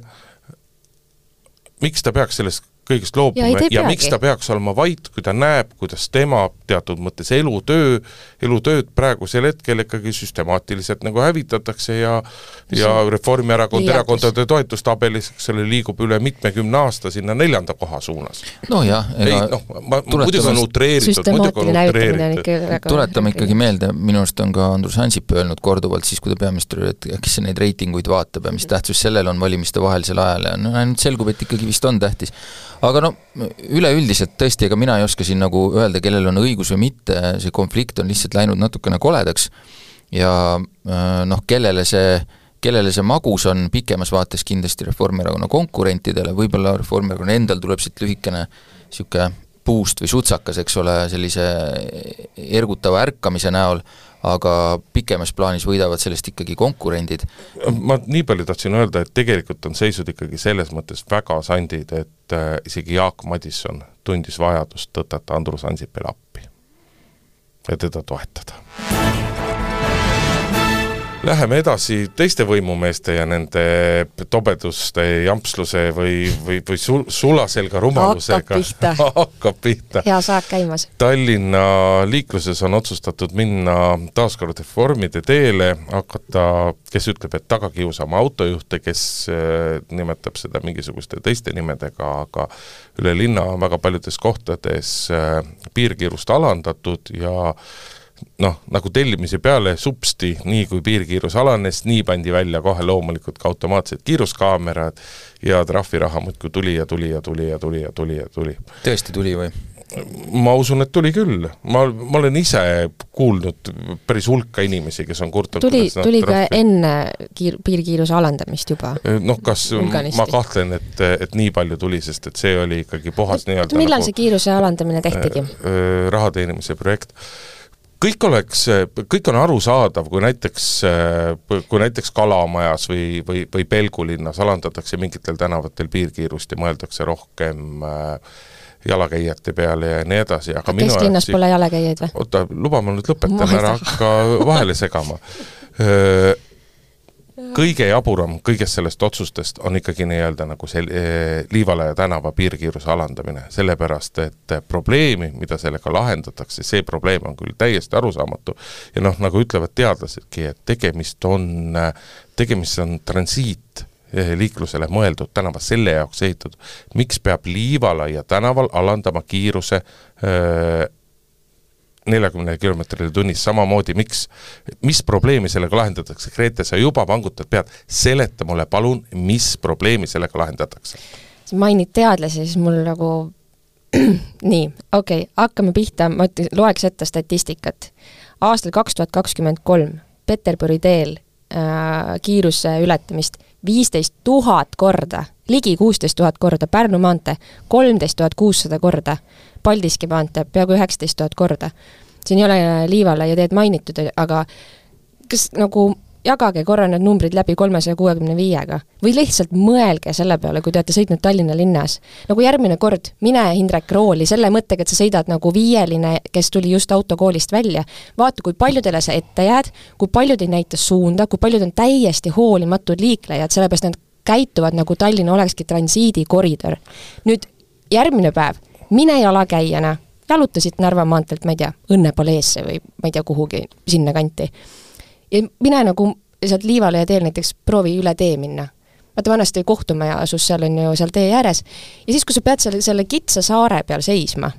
miks ta peaks sellest kõigest loobuma ja, ja miks ta peaks olema vait, kui ta näeb, kuidas tema teatud mõttes elutöö, elutööd praegusel hetkel ikkagi süstemaatiliselt nagu hävitatakse ja ja Reformierakond erakondade toetustabelis, eks ole, liigub üle mitmekümne aasta sinna neljanda koha suunas. nojah, ega noh, ma muidugi on utreeritud, muidugi on utreeritud. tuletame ikkagi meelde, minu arust on ka Andrus Ansip öelnud korduvalt siis, kui ta peaminister oli, et kes neid reitinguid vaatab ja mis tähtsus sellel on valimiste vahelisel ajal ja no ainult selgub, et ikkagi vist on tähtis aga no üleüldiselt tõesti, ega mina ei oska siin nagu öelda, kellel on õigus või mitte, see konflikt on lihtsalt läinud natukene koledaks. Ja äh, noh, kellele see, kellele see magus on pikemas vaates kindlasti Reformierakonna konkurentidele, võib-olla Reformierakonna endal tuleb siit lühikene niisugune puust või sutsakas, eks ole, sellise ergutava ärkamise näol, aga pikemas plaanis võidavad sellest ikkagi konkurendid. ma nii palju tahtsin öelda, et tegelikult on seisud ikkagi selles mõttes väga sandid, et äh, isegi Jaak Madisson tundis vajadust tõtata Andrus Ansipile appi ja teda toetada Läheme edasi teiste võimumeeste ja nende tobeduste, jampsluse või, või, või sul-, sulaselga rumalusega. hakkab pihta hakkab pihta. hea saak käimas. Tallinna liikluses on otsustatud minna taaskord reformide teele, hakata, kes ütleb, et taga kiusama autojuhte, kes äh, nimetab seda mingisuguste teiste nimedega, aga üle linna on väga paljudes kohtades äh, piirkiirust alandatud ja noh, nagu tellimise peale supsti, nii kui piirkiirus alanes, nii pandi välja kohe loomulikult ka automaatsed kiiruskaamerad ja trahviraha muudkui tuli ja tuli ja tuli ja tuli ja tuli ja tuli. tõesti tuli või? ma usun, et tuli küll, ma, ma olen ise kuulnud päris hulka inimesi, kes on kurtnud tuli, tuli ka enne kiir-, piirkiiruse alandamist juba? noh, kas, ma kahtlen, et, et nii palju tuli, sest et see oli ikkagi puhas nii-öelda millal nagu, see kiiruse alandamine tehtigi äh,? äh raha teenimise projekt kõik oleks, kõik on arusaadav, kui näiteks, kui näiteks Kalamajas või, või, või Pelgu linnas alandatakse mingitel tänavatel piirkiirust ja mõeldakse rohkem äh, jalakäijate peale ja nii edasi, aga kesklinnas pole jalakäijaid või? oota, luba ma nüüd lõpetan, ära hakka vahele segama kõige jaburam kõigest sellest otsustest on ikkagi nii-öelda nagu see eh, Liivalaia tänava piirkiiruse alandamine, sellepärast et probleemi, mida sellega lahendatakse, see probleem on küll täiesti arusaamatu. Ja noh, nagu ütlevad teadlasedki, et tegemist on, tegemist on transiit eh, liiklusele mõeldud tänava selle jaoks ehitatud, miks peab Liivalaia tänaval alandama kiiruse öö, eh, neljakümne kilomeetrile tunnis, samamoodi miks, mis probleemi sellega lahendatakse, Grete, sa juba vangutad pead, seleta mulle palun, mis probleemi sellega lahendatakse? mainid teadlasi, siis mul nagu nii, okei okay,, hakkame pihta, ma ütlen, loeks ette statistikat. aastal kaks tuhat kakskümmend kolm Peterburi teel äh, kiiruse ületamist viisteist tuhat korda, ligi kuusteist tuhat korda, Pärnu maantee kolmteist tuhat kuussada korda Paldiski maantee peaaegu üheksateist tuhat korda. siin ei ole Liivalaia teed mainitud, aga kas nagu jagage korra need numbrid läbi kolmesaja kuuekümne viiega. või lihtsalt mõelge selle peale, kui te olete sõitnud Tallinna linnas. nagu järgmine kord, mine Indrek rooli selle mõttega, et sa sõidad nagu viieline, kes tuli just autokoolist välja, vaata, kui paljudele sa ette jääd, kui paljud ei näita suunda, kui paljud on täiesti hoolimatud liiklejad, sellepärast nad käituvad nagu Tallinn olekski transiidikoridor. nüüd järgmine päev mine jalakäijana, jalutasid Narva maanteelt, ma ei tea, Õnnepaleesse või ma ei tea, kuhugi sinnakanti. ja mine nagu sealt Liivalaia teel näiteks proovi üle tee minna. vaata, vanasti kohtumaja asus seal, on ju, seal tee ääres, ja siis, kui sa pead selle, selle kitsa saare peal seisma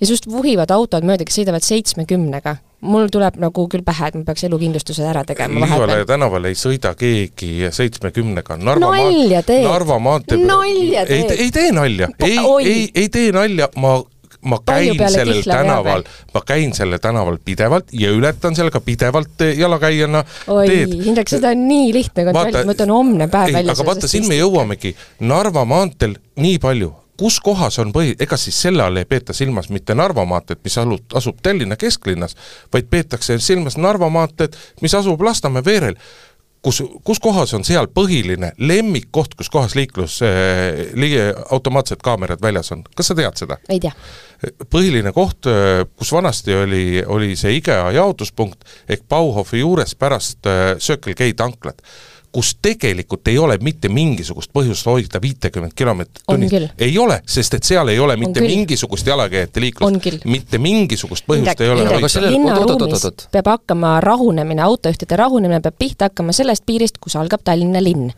ja sinust vuhivad autod mööda, kes sõidavad seitsmekümnega, mul tuleb nagu küll pähe, et ma peaks elukindlustuse ära tegema Liivalaia tänaval ei sõida keegi seitsmekümnega, Narva Nalja teed. Narva maantee Nalja ei, teed. ei tee nalja, ei, ei, ei tee nalja, ma ma käin sellel tänaval. veel., ma käin sellel tänaval pidevalt ja ületan seal ka pidevalt eh, jalakäijana oi teed., Hindrek, seda on nii lihtne kontrollida, ma võtan homne päev ei, välja aga vaata, siin me jõuamegi Narva maanteel nii palju, kus kohas on põhi, ega siis selle all ei peeta silmas mitte Narva maanteed, mis alu- asub Tallinna kesklinnas, vaid peetakse silmas Narva maanteed, mis asub Lasnamäe veerel kus, kus kohas on seal põhiline lemmikkoht, kus kohas liiklus äh,, li-, automaatsed kaamerad väljas on, kas sa tead seda? ei tea, põhiline koht, kus vanasti oli, oli see IKEA jaotuspunkt ehk Bauhofi juures pärast äh, Circle K tanklat, kus tegelikult ei ole mitte mingisugust põhjust hoida viitekümmet kilomeetrit tunnis. ei ole, sest et seal ei ole mitte mingisugust jalakäijate liiklust. Mitte mingisugust põhjust Indrek, ei ole hoida linnaruumis peab hakkama rahunemine, autojuhtide rahunemine peab pihta hakkama sellest piirist, kus algab Tallinna linn.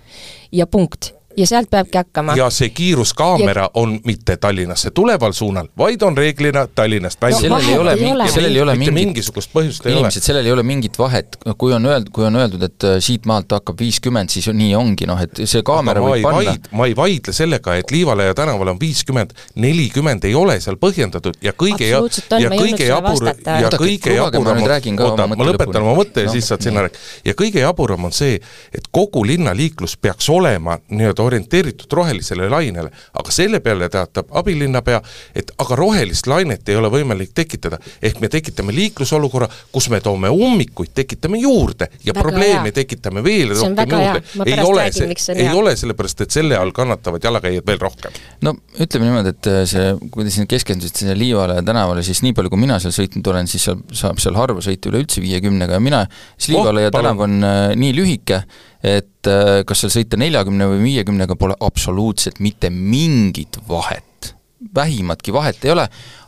ja punkt. Ja sealt peabki hakkama. ja see kiiruskaamera on mitte Tallinnasse tuleval suunal, vaid on reeglina Tallinnast välja. No sellel ei ole, ole. sellel ei ole mitte mingit mingisugust põhjust ei ole. inimesed, sellel ei ole mingit vahet, kui on öeldud, kui on öeldud, et äh, siit maalt hakkab viiskümmend, siis on, nii ongi, noh et see kaamera aga ma võib ei panna. vaid-, ma ei vaidle sellega, et Liivalaia tänaval on viiskümmend, nelikümmend ei ole seal põhjendatud ja kõige ja, on, ja kõige jabur ja kõige jaburam ka oota, ma mõtte lõpetan oma mõtte ja Noh, siis saad sinna rääkida. ja kõige jaburam on see, et kogu linnaliiklus peaks olema nii-öelda orienteeritud rohelisele lainele, aga selle peale teatab abilinnapea, et aga rohelist lainet ei ole võimalik tekitada, ehk me tekitame liiklusolukorra, kus me toome ummikuid, tekitame juurde ja Väga probleeme hea. tekitame veel rohkem juurde ei ole räägin, see ei hea. ole sellepärast, et selle all kannatavad jalakäijad veel rohkem. no ütleme niimoodi, et äh, see, kui te siin keskendusite sinna Liivale tänavale, siis nii palju, kui mina seal sõitnud olen, siis seal saab seal harva sõita üleüldse viiekümnega ja mina, siis Liivale Oh, ja tänav on äh, nii lühike, et äh, kas seal sõita neljakümne või viiekümnega pole absoluutselt mitte mingit vahet. Vähimatki vahet ei ole,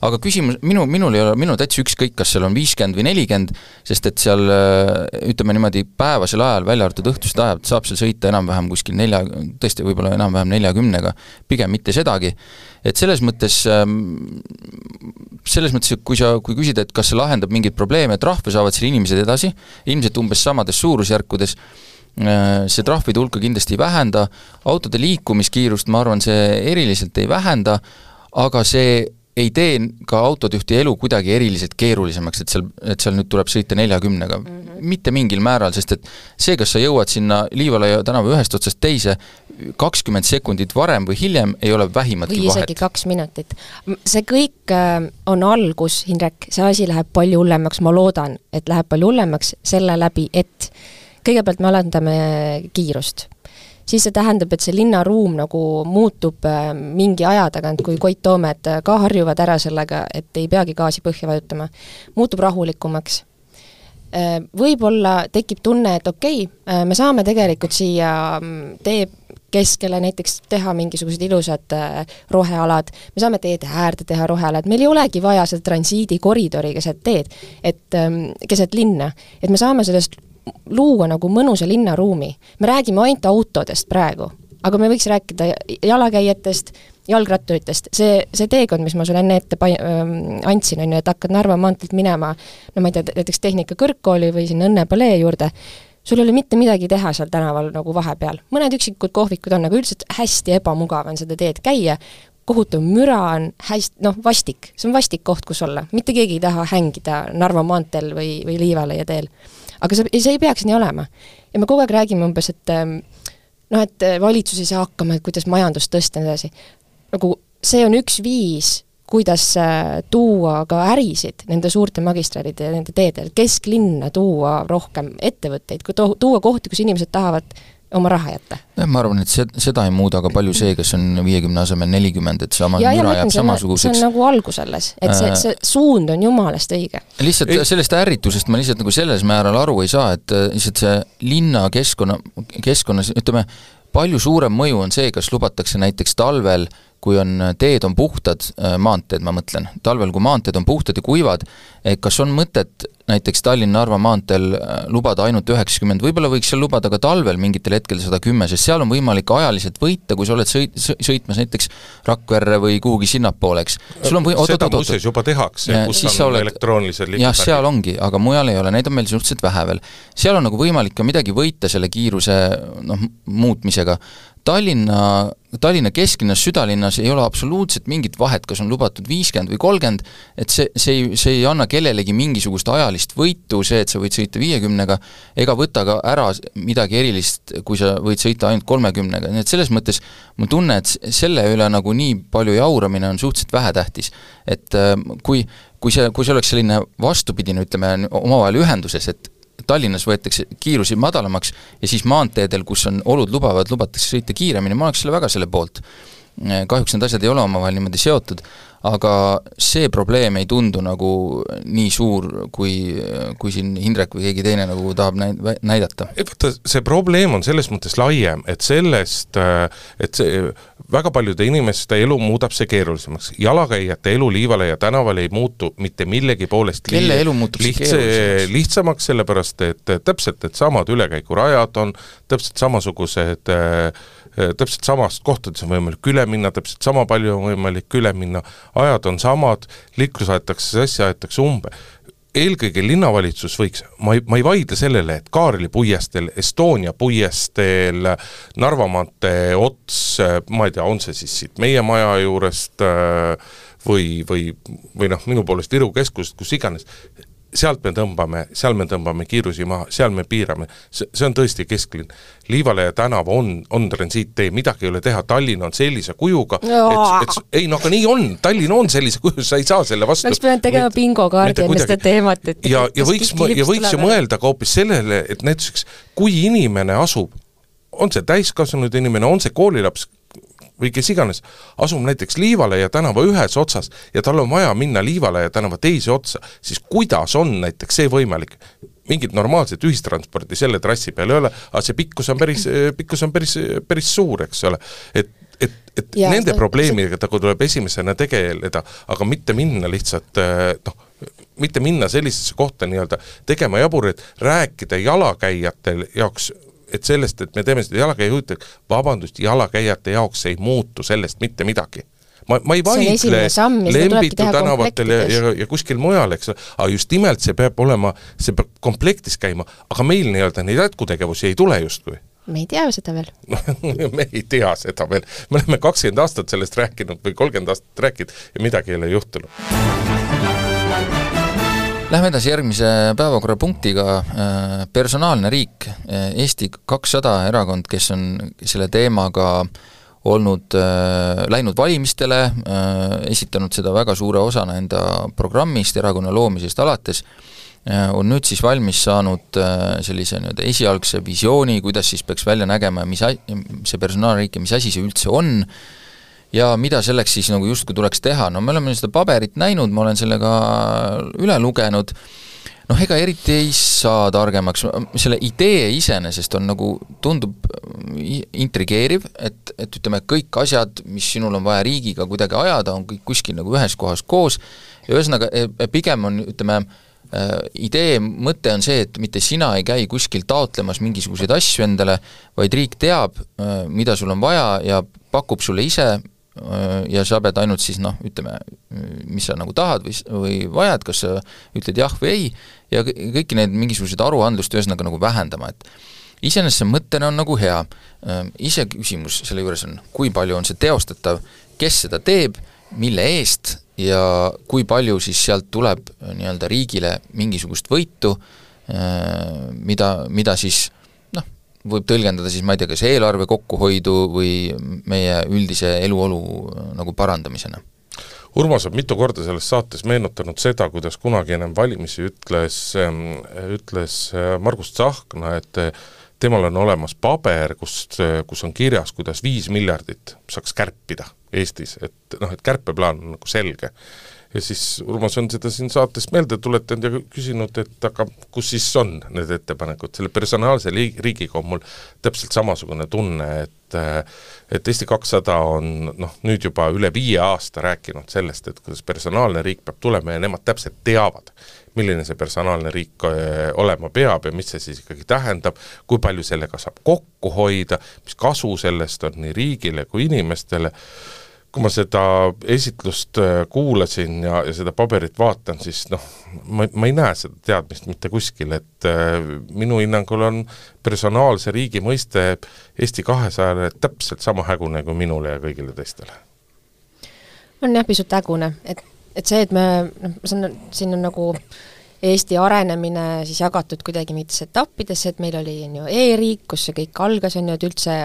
aga küsimus, minu, minul ei ole, minul täitsa ükskõik, kas seal on viiskümmend või nelikümmend, sest et seal äh, ütleme niimoodi päevasel ajal, välja arvatud õhtused ajad, saab seal sõita enam-vähem kuskil nelja, tõesti võib-olla enam-vähem neljakümnega, pigem mitte sedagi, et selles mõttes ähm, selles mõttes, et kui sa, kui küsida, et kas see lahendab mingeid probleeme, trahve saavad seal inimesed edasi, ilmselt umbes samades suurusjärkudes, see trahvide hulka kindlasti ei vähenda, autode liikumiskiirust ma arvan, see eriliselt ei vähenda, aga see ei tee ka autojuhti elu kuidagi eriliselt keerulisemaks, et seal, et seal nüüd tuleb sõita neljakümnega mm. -hmm. mitte mingil määral, sest et see, kas sa jõuad sinna Liivalaia tänava ühest otsast teise kakskümmend sekundit varem või hiljem, ei ole vähimatki või isegi vahet. kaks minutit. see kõik äh, on algus, Hindrek, see asi läheb palju hullemaks, ma loodan, et läheb palju hullemaks selle läbi, et kõigepealt me alandame kiirust. Siis see tähendab, et see linnaruum nagu muutub äh, mingi aja tagant, kui Koit Toomed äh, ka harjuvad ära sellega, et ei peagi gaasi põhja vajutama, muutub rahulikumaks. Võib-olla tekib tunne, et okei okay,, me saame tegelikult siia mm, tee keskele näiteks teha mingisugused ilusad äh, rohealad, me saame teede äärde teha rohealad, meil ei olegi vaja seda transiidikoridori keset teed, et ähm, keset linna, et me saame sellest luua nagu mõnusa linnaruumi. me räägime ainult autodest praegu, aga me võiks rääkida jalakäijatest, jalgratturitest, see, see teekond, mis ma sulle enne ette pa-, andsin, on ju, et hakkad Narva maanteelt minema no ma ei tea, näiteks Tehnikakõrgkooli või sinna Õnne palee juurde, sul ei ole mitte midagi teha seal tänaval nagu vahepeal, mõned üksikud kohvikud on, aga üldiselt hästi ebamugav on seda teed käia, kohutav müra on hästi, noh, vastik, see on vastik koht, kus olla, mitte keegi ei taha hängida Narva maanteel või, või Liivalaia teel aga see, see ei peaks nii olema. ja me kogu aeg räägime umbes, et ähm, noh, et äh, valitsus ei saa hakkama, et kuidas majandust tõsta ja nii edasi. nagu see on üks viis, kuidas äh, tuua ka ärisid nende suurte magistraalide ja nende teedel, kesklinna tuua rohkem ettevõtteid, tuua kohti, kus inimesed tahavad oma raha jätta. jah, ma arvan, et see, seda ei muuda ka palju see, kas on viiekümne asemel nelikümmend, et sama ja, müra jääb ütlen, see on samasuguseks. nagu algus alles, et see, Äh. see suund on jumalast õige. lihtsalt Ei- sellest ärritusest ma lihtsalt nagu selles määral aru ei saa, et äh, lihtsalt see linnakeskkonna, keskkonnas ütleme, palju suurem mõju on see, kas lubatakse näiteks talvel, kui on, teed on puhtad, maanteed ma mõtlen, talvel, kui maanteed on puhtad ja kuivad, et kas on mõtet näiteks Tallinna-Narva maanteel äh, lubada ainult üheksakümmend, võib-olla võiks seal lubada ka talvel mingitel hetkedel sada kümme, sest seal on võimalik ajaliselt võita, kui sa oled sõit-, sõitmas näiteks Rakverre või kuhugi sinnapoole, eks. sul on või-, seda muuseas juba tehakse, kus on oled... elektroonilised jah, seal ongi, aga mujal ei ole, neid on meil suhteliselt vähe veel. seal on nagu võimalik ka midagi võita selle kiiruse noh, muutmisega. Tallinna, Tallinna kesklinnas, südalinnas ei ole absoluutselt mingit vahet, kas on lubatud viiskümmend või kolmkümmend, et see, see ei, see ei anna kellelegi mingisugust ajalist võitu, see, et sa võid sõita viiekümnega, ega võta ka ära midagi erilist, kui sa võid sõita ainult kolmekümnega, nii et selles mõttes mul tunne, et selle üle nagu nii palju jauramine on suhteliselt vähetähtis. et äh, kui, kui see, kui see oleks selline vastupidine, ütleme, omavahel ühenduses, et Tallinnas võetakse kiirusi madalamaks ja siis maanteedel, kus on olud lubavad, lubatakse sõita kiiremini, ma oleks selle väga selle poolt. Kahjuks need asjad ei ole omavahel niimoodi seotud, aga see probleem ei tundu nagu nii suur, kui, kui siin Hindrek või keegi teine nagu tahab näid-, näidata. vaata, see probleem on selles mõttes laiem, et sellest, et see, väga paljude inimeste elu muudab see keerulisemaks. jalakäijate elu Liivalaia tänaval ei muutu mitte millegi poolest kelle elu muutub liht-, keerulisemaks? lihtsamaks, sellepärast et täpselt needsamad ülekäigurajad on, täpselt samasugused äh, Äh, täpselt samast kohtades on võimalik üle minna, täpselt sama palju on võimalik üle minna, ajad on samad, liiklus aetakse sassi, aetakse umbe. eelkõige linnavalitsus võiks, ma ei, ma ei vaidle sellele, et Kaarli puiesteel, Estonia puiesteel, Narva maantee ots, ma ei tea, on see siis siit meie maja juurest äh, või, või, või noh, minu poolest Viru keskusest, kus iganes, sealt me tõmbame, seal me tõmbame kiirusi maha, seal me piirame, see, on tõesti kesklinn. Liivalaia tänav on, on transiittee, midagi ei ole teha, Tallinn on sellise kujuga, et, et ei no aga nii on, Tallinn on sellise kuju, sa ei saa selle vastu. Oleks pidanud tegema bingokaardi enne seda teemat, et ja, ja võiks, ja võiks ju mõelda ka hoopis sellele, et näiteks kui inimene asub, on see täiskasvanud inimene, on see koolilaps, või kes iganes, asub näiteks Liivalaia tänava ühes otsas ja tal on vaja minna Liivalaia tänava teise otsa, siis kuidas on näiteks see võimalik? mingit normaalset ühistransporti selle trassi peal ei ole, aga see pikkus on päris, pikkus on päris, päris suur, eks ole. et, et, et ja, nende probleemidega see... tuleb esimesena tegeleda, aga mitte minna lihtsalt noh, mitte minna sellisesse kohta nii-öelda tegema jabureid, rääkida jalakäijatel jaoks et sellest, et me teeme seda jalakäijahütte, vabandust, jalakäijate jaoks ei muutu sellest mitte midagi. Ma, ma ei vaidle Lembitu tänavatel ja, ja, ja kuskil mujal, eks ole, aga just nimelt see peab olema, see peab komplektis käima, aga meil nii-öelda neid jätkutegevusi ei tule justkui. Me ei tea seda veel. Me ei tea seda veel, me oleme kakskümmend aastat sellest rääkinud või kolmkümmend aastat rääkinud ja midagi ei ole juhtunud Lähme edasi järgmise päevakorrapunktiga, äh, personaalne riik, äh, Eesti kakssada erakond, kes on selle teemaga olnud äh,, läinud valimistele esitanud seda väga suure osana enda programmist erakonna loomisest alates on nüüd siis valmis saanud sellise nii-öelda esialgse visiooni, kuidas siis peaks välja nägema ja mis see personaalriik ja mis asi see üldse on ja mida selleks siis nagu justkui tuleks teha, no me oleme seda paberit näinud, ma olen selle ka üle lugenud, noh, ega eriti ei saa targemaks, selle idee iseenesest on nagu, tundub intrigeeriv, et, et ütleme, kõik asjad, mis sinul on vaja riigiga kuidagi ajada, on kõik kuskil nagu ühes kohas koos. Ja ühesõnaga, e, e, pigem on, ütleme, e, idee mõte on see, et mitte sina ei käi kuskil taotlemas mingisuguseid asju endale, vaid riik teab, mida sul on vaja ja pakub sulle ise Äh, ja sa pead ainult siis noh, ütleme, mis sa nagu tahad või, või vajad, kas sa ütled jah või ei, ja kõiki neid mingisuguseid aruandlust ühesõnaga nagu vähendama, et iseenesest see mõttena on nagu hea, äh, iseküsimus selle juures on, kui palju on see teostatav, kes seda teeb, mille eest ja kui palju siis sealt tuleb äh, nii-öelda riigile mingisugust võitu, mida, mida siis võib tõlgendada siis ma ei tea, kas eelarve kokkuhoidu või meie üldise eluolu äh, nagu parandamisena. Urmas on mitu korda selles saates meenutanud seda, kuidas kunagi ennem valimisi ütles, ähm, ütles äh, Margus Tsahkna, et äh, temal on olemas paber, kus, kus on kirjas, kuidas viis miljardit saaks kärpida Eestis, et noh, et kärpeplaan on nagu selge ja siis Urmas on seda siin saates meelde tuletanud ja küsinud, et aga kus siis on need ettepanekud, selle personaalse liig-, riigiga on mul täpselt samasugune tunne, et et Eesti kakssada on noh, nüüd juba üle viie aasta rääkinud sellest, et kuidas personaalne riik peab tulema ja nemad täpselt teavad, milline see personaalne riik äh, olema peab ja mis see siis ikkagi tähendab, kui palju sellega saab kokku hoida, mis kasu sellest on nii riigile kui inimestele kui ma seda esitlust äh, kuulasin ja, ja seda paberit vaatan, siis noh, ma, ma ei näe seda teadmist mitte kuskil, et äh, minu hinnangul on personaalse riigi mõiste Eesti kahesajale täpselt sama hägune kui minule ja kõigile teistele. on jah, pisut hägune, et, et see, et me noh, see on, siin on nagu Eesti arenemine siis jagatud kuidagi mingitesse etappidesse, et meil oli, on ju, e-riik, kus see kõik algas, on ju, et üldse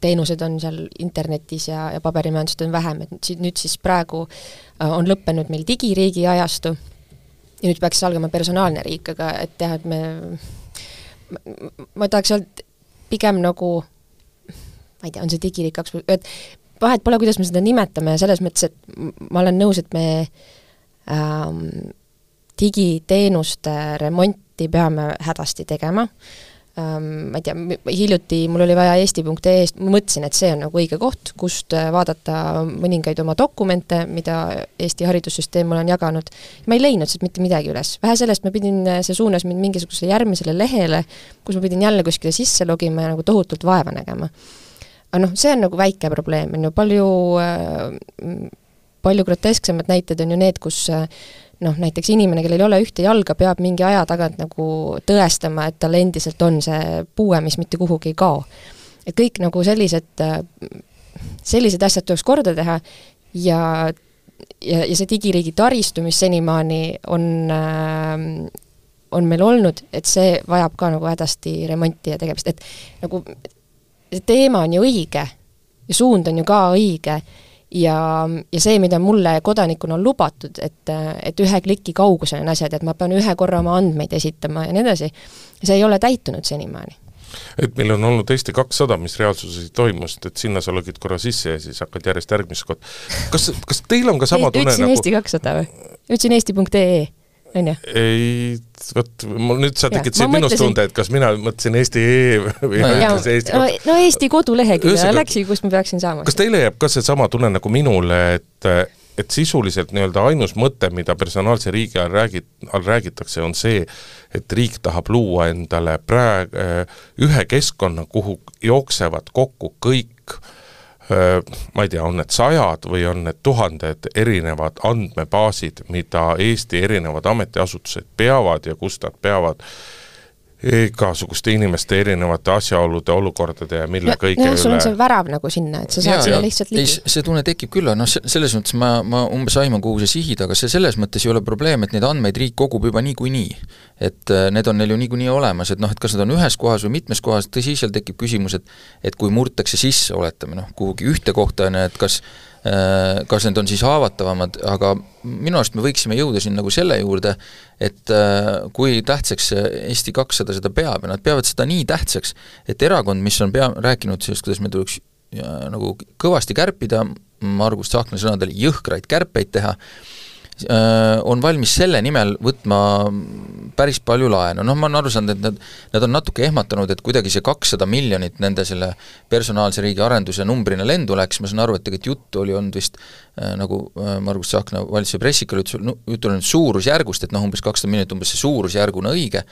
teenused on seal internetis ja, ja paberimajandust on vähem, et nüüd, nüüd siis praegu äh, on lõppenud meil digiriigi ajastu ja nüüd peaks algama personaalne riik, aga et jah, et me, ma, tahaks öelda pigem nagu ma ei tea, on see digiriik kaks, et vahet pole, kuidas me seda nimetame, selles mõttes, et ma olen nõus, et me ähm, digiteenuste remonti peame hädasti tegema. äh,, ma ei tea, hiljuti mul oli vaja eesti.ee-st, ma mõtlesin, et see on nagu õige koht, kust äh, vaadata mõningaid oma dokumente, mida Eesti haridussüsteem mulle on jaganud, ma ei leidnud sealt mitte midagi üles. vähe sellest, ma pidin, äh, see suunas mind mingisugusele järgmisele lehele, kus ma pidin jälle kuskile sisse logima ja nagu tohutult vaeva nägema. aga noh, see on nagu väike probleem, on ju, palju äh, palju grotesksemad näited on ju need, kus äh, noh, näiteks inimene, kellel ei ole ühte jalga, peab mingi aja tagant nagu tõestama, et tal endiselt on see puue, mis mitte kuhugi ei kao. et kõik nagu sellised, sellised asjad tuleks korda teha ja, ja, ja see digiriigi taristu, mis senimaani on äh, on meil olnud, et see vajab ka nagu hädasti remonti ja tegemist, et nagu see teema on ju õige ja suund on ju ka õige ja, ja see, mida mulle kodanikuna on lubatud, et, et ühe kliki kaugusel on asjad, et ma pean ühe korra oma andmeid esitama ja nii edasi, see ei ole täitunud senimaani et meil on olnud Eesti kakssada, mis reaalsuses ei toimu, sest et sinna sa logid korra sisse ja siis hakkad järjest järgmist kohta. kas, kas teil on ka sama tunne ütlesin nagu Eesti kakssada või? ütlesin eesti.ee on ju? ei, vot mul nüüd sa tekitasid minus mõtlesin... tunde, et kas mina mõtlesin Eesti.ee või no, ütlesin Eesti no, no Eesti kodulehekülje läksin, kust ma peaksin saama. kas teile jääb ka seesama tunne nagu minule, et et sisuliselt nii-öelda ainus mõte, mida personaalse riigi all räägi-, all räägitakse, on see, et riik tahab luua endale praegu ühe keskkonna, kuhu jooksevad kokku kõik äh, ma ei tea, on need sajad või on need tuhanded erinevad andmebaasid, mida Eesti erinevad ametiasutused peavad ja kust nad peavad igasuguste inimeste erinevate asjaolude, olukordade ja mille no, kõige no, sul on see värav nagu sinna, et sa saad sinna lihtsalt ligi. see tunne tekib küll, noh, selles mõttes ma, ma umbes aiman, kuhu sa sihid, aga see selles mõttes ei ole probleem, et neid andmeid riik kogub juba niikuinii. et äh, need on neil ju niikuinii olemas, et noh, et kas nad on ühes kohas või mitmes kohas, tõsi, seal tekib küsimus, et et kui murtakse sisse, oletame noh, kuhugi ühte kohta, on ju, et kas kas need on siis haavatavamad, aga minu arust me võiksime jõuda siin nagu selle juurde, et äh, kui tähtsaks Eesti kakssada seda peab ja nad peavad seda nii tähtsaks, et erakond, mis on pea, rääkinud sellest, kuidas meil tuleks ja, nagu kõvasti kärpida, Margus Tsahkna sõnadel jõhkraid kärpeid teha, Äh, on valmis selle nimel võtma päris palju laenu, noh ma olen aru saanud, et nad, nad on natuke ehmatanud, et kuidagi see kakssada miljonit nende selle personaalse riigi arenduse numbrina lendu läks, ma saan aru, et tegelikult juttu oli olnud vist äh, nagu äh, Margus Tsahkna valitsuse pressikal ütles, juttu oli nüüd suurusjärgust, et noh, umbes kakssada miljonit, umbes see suurusjärguna õige,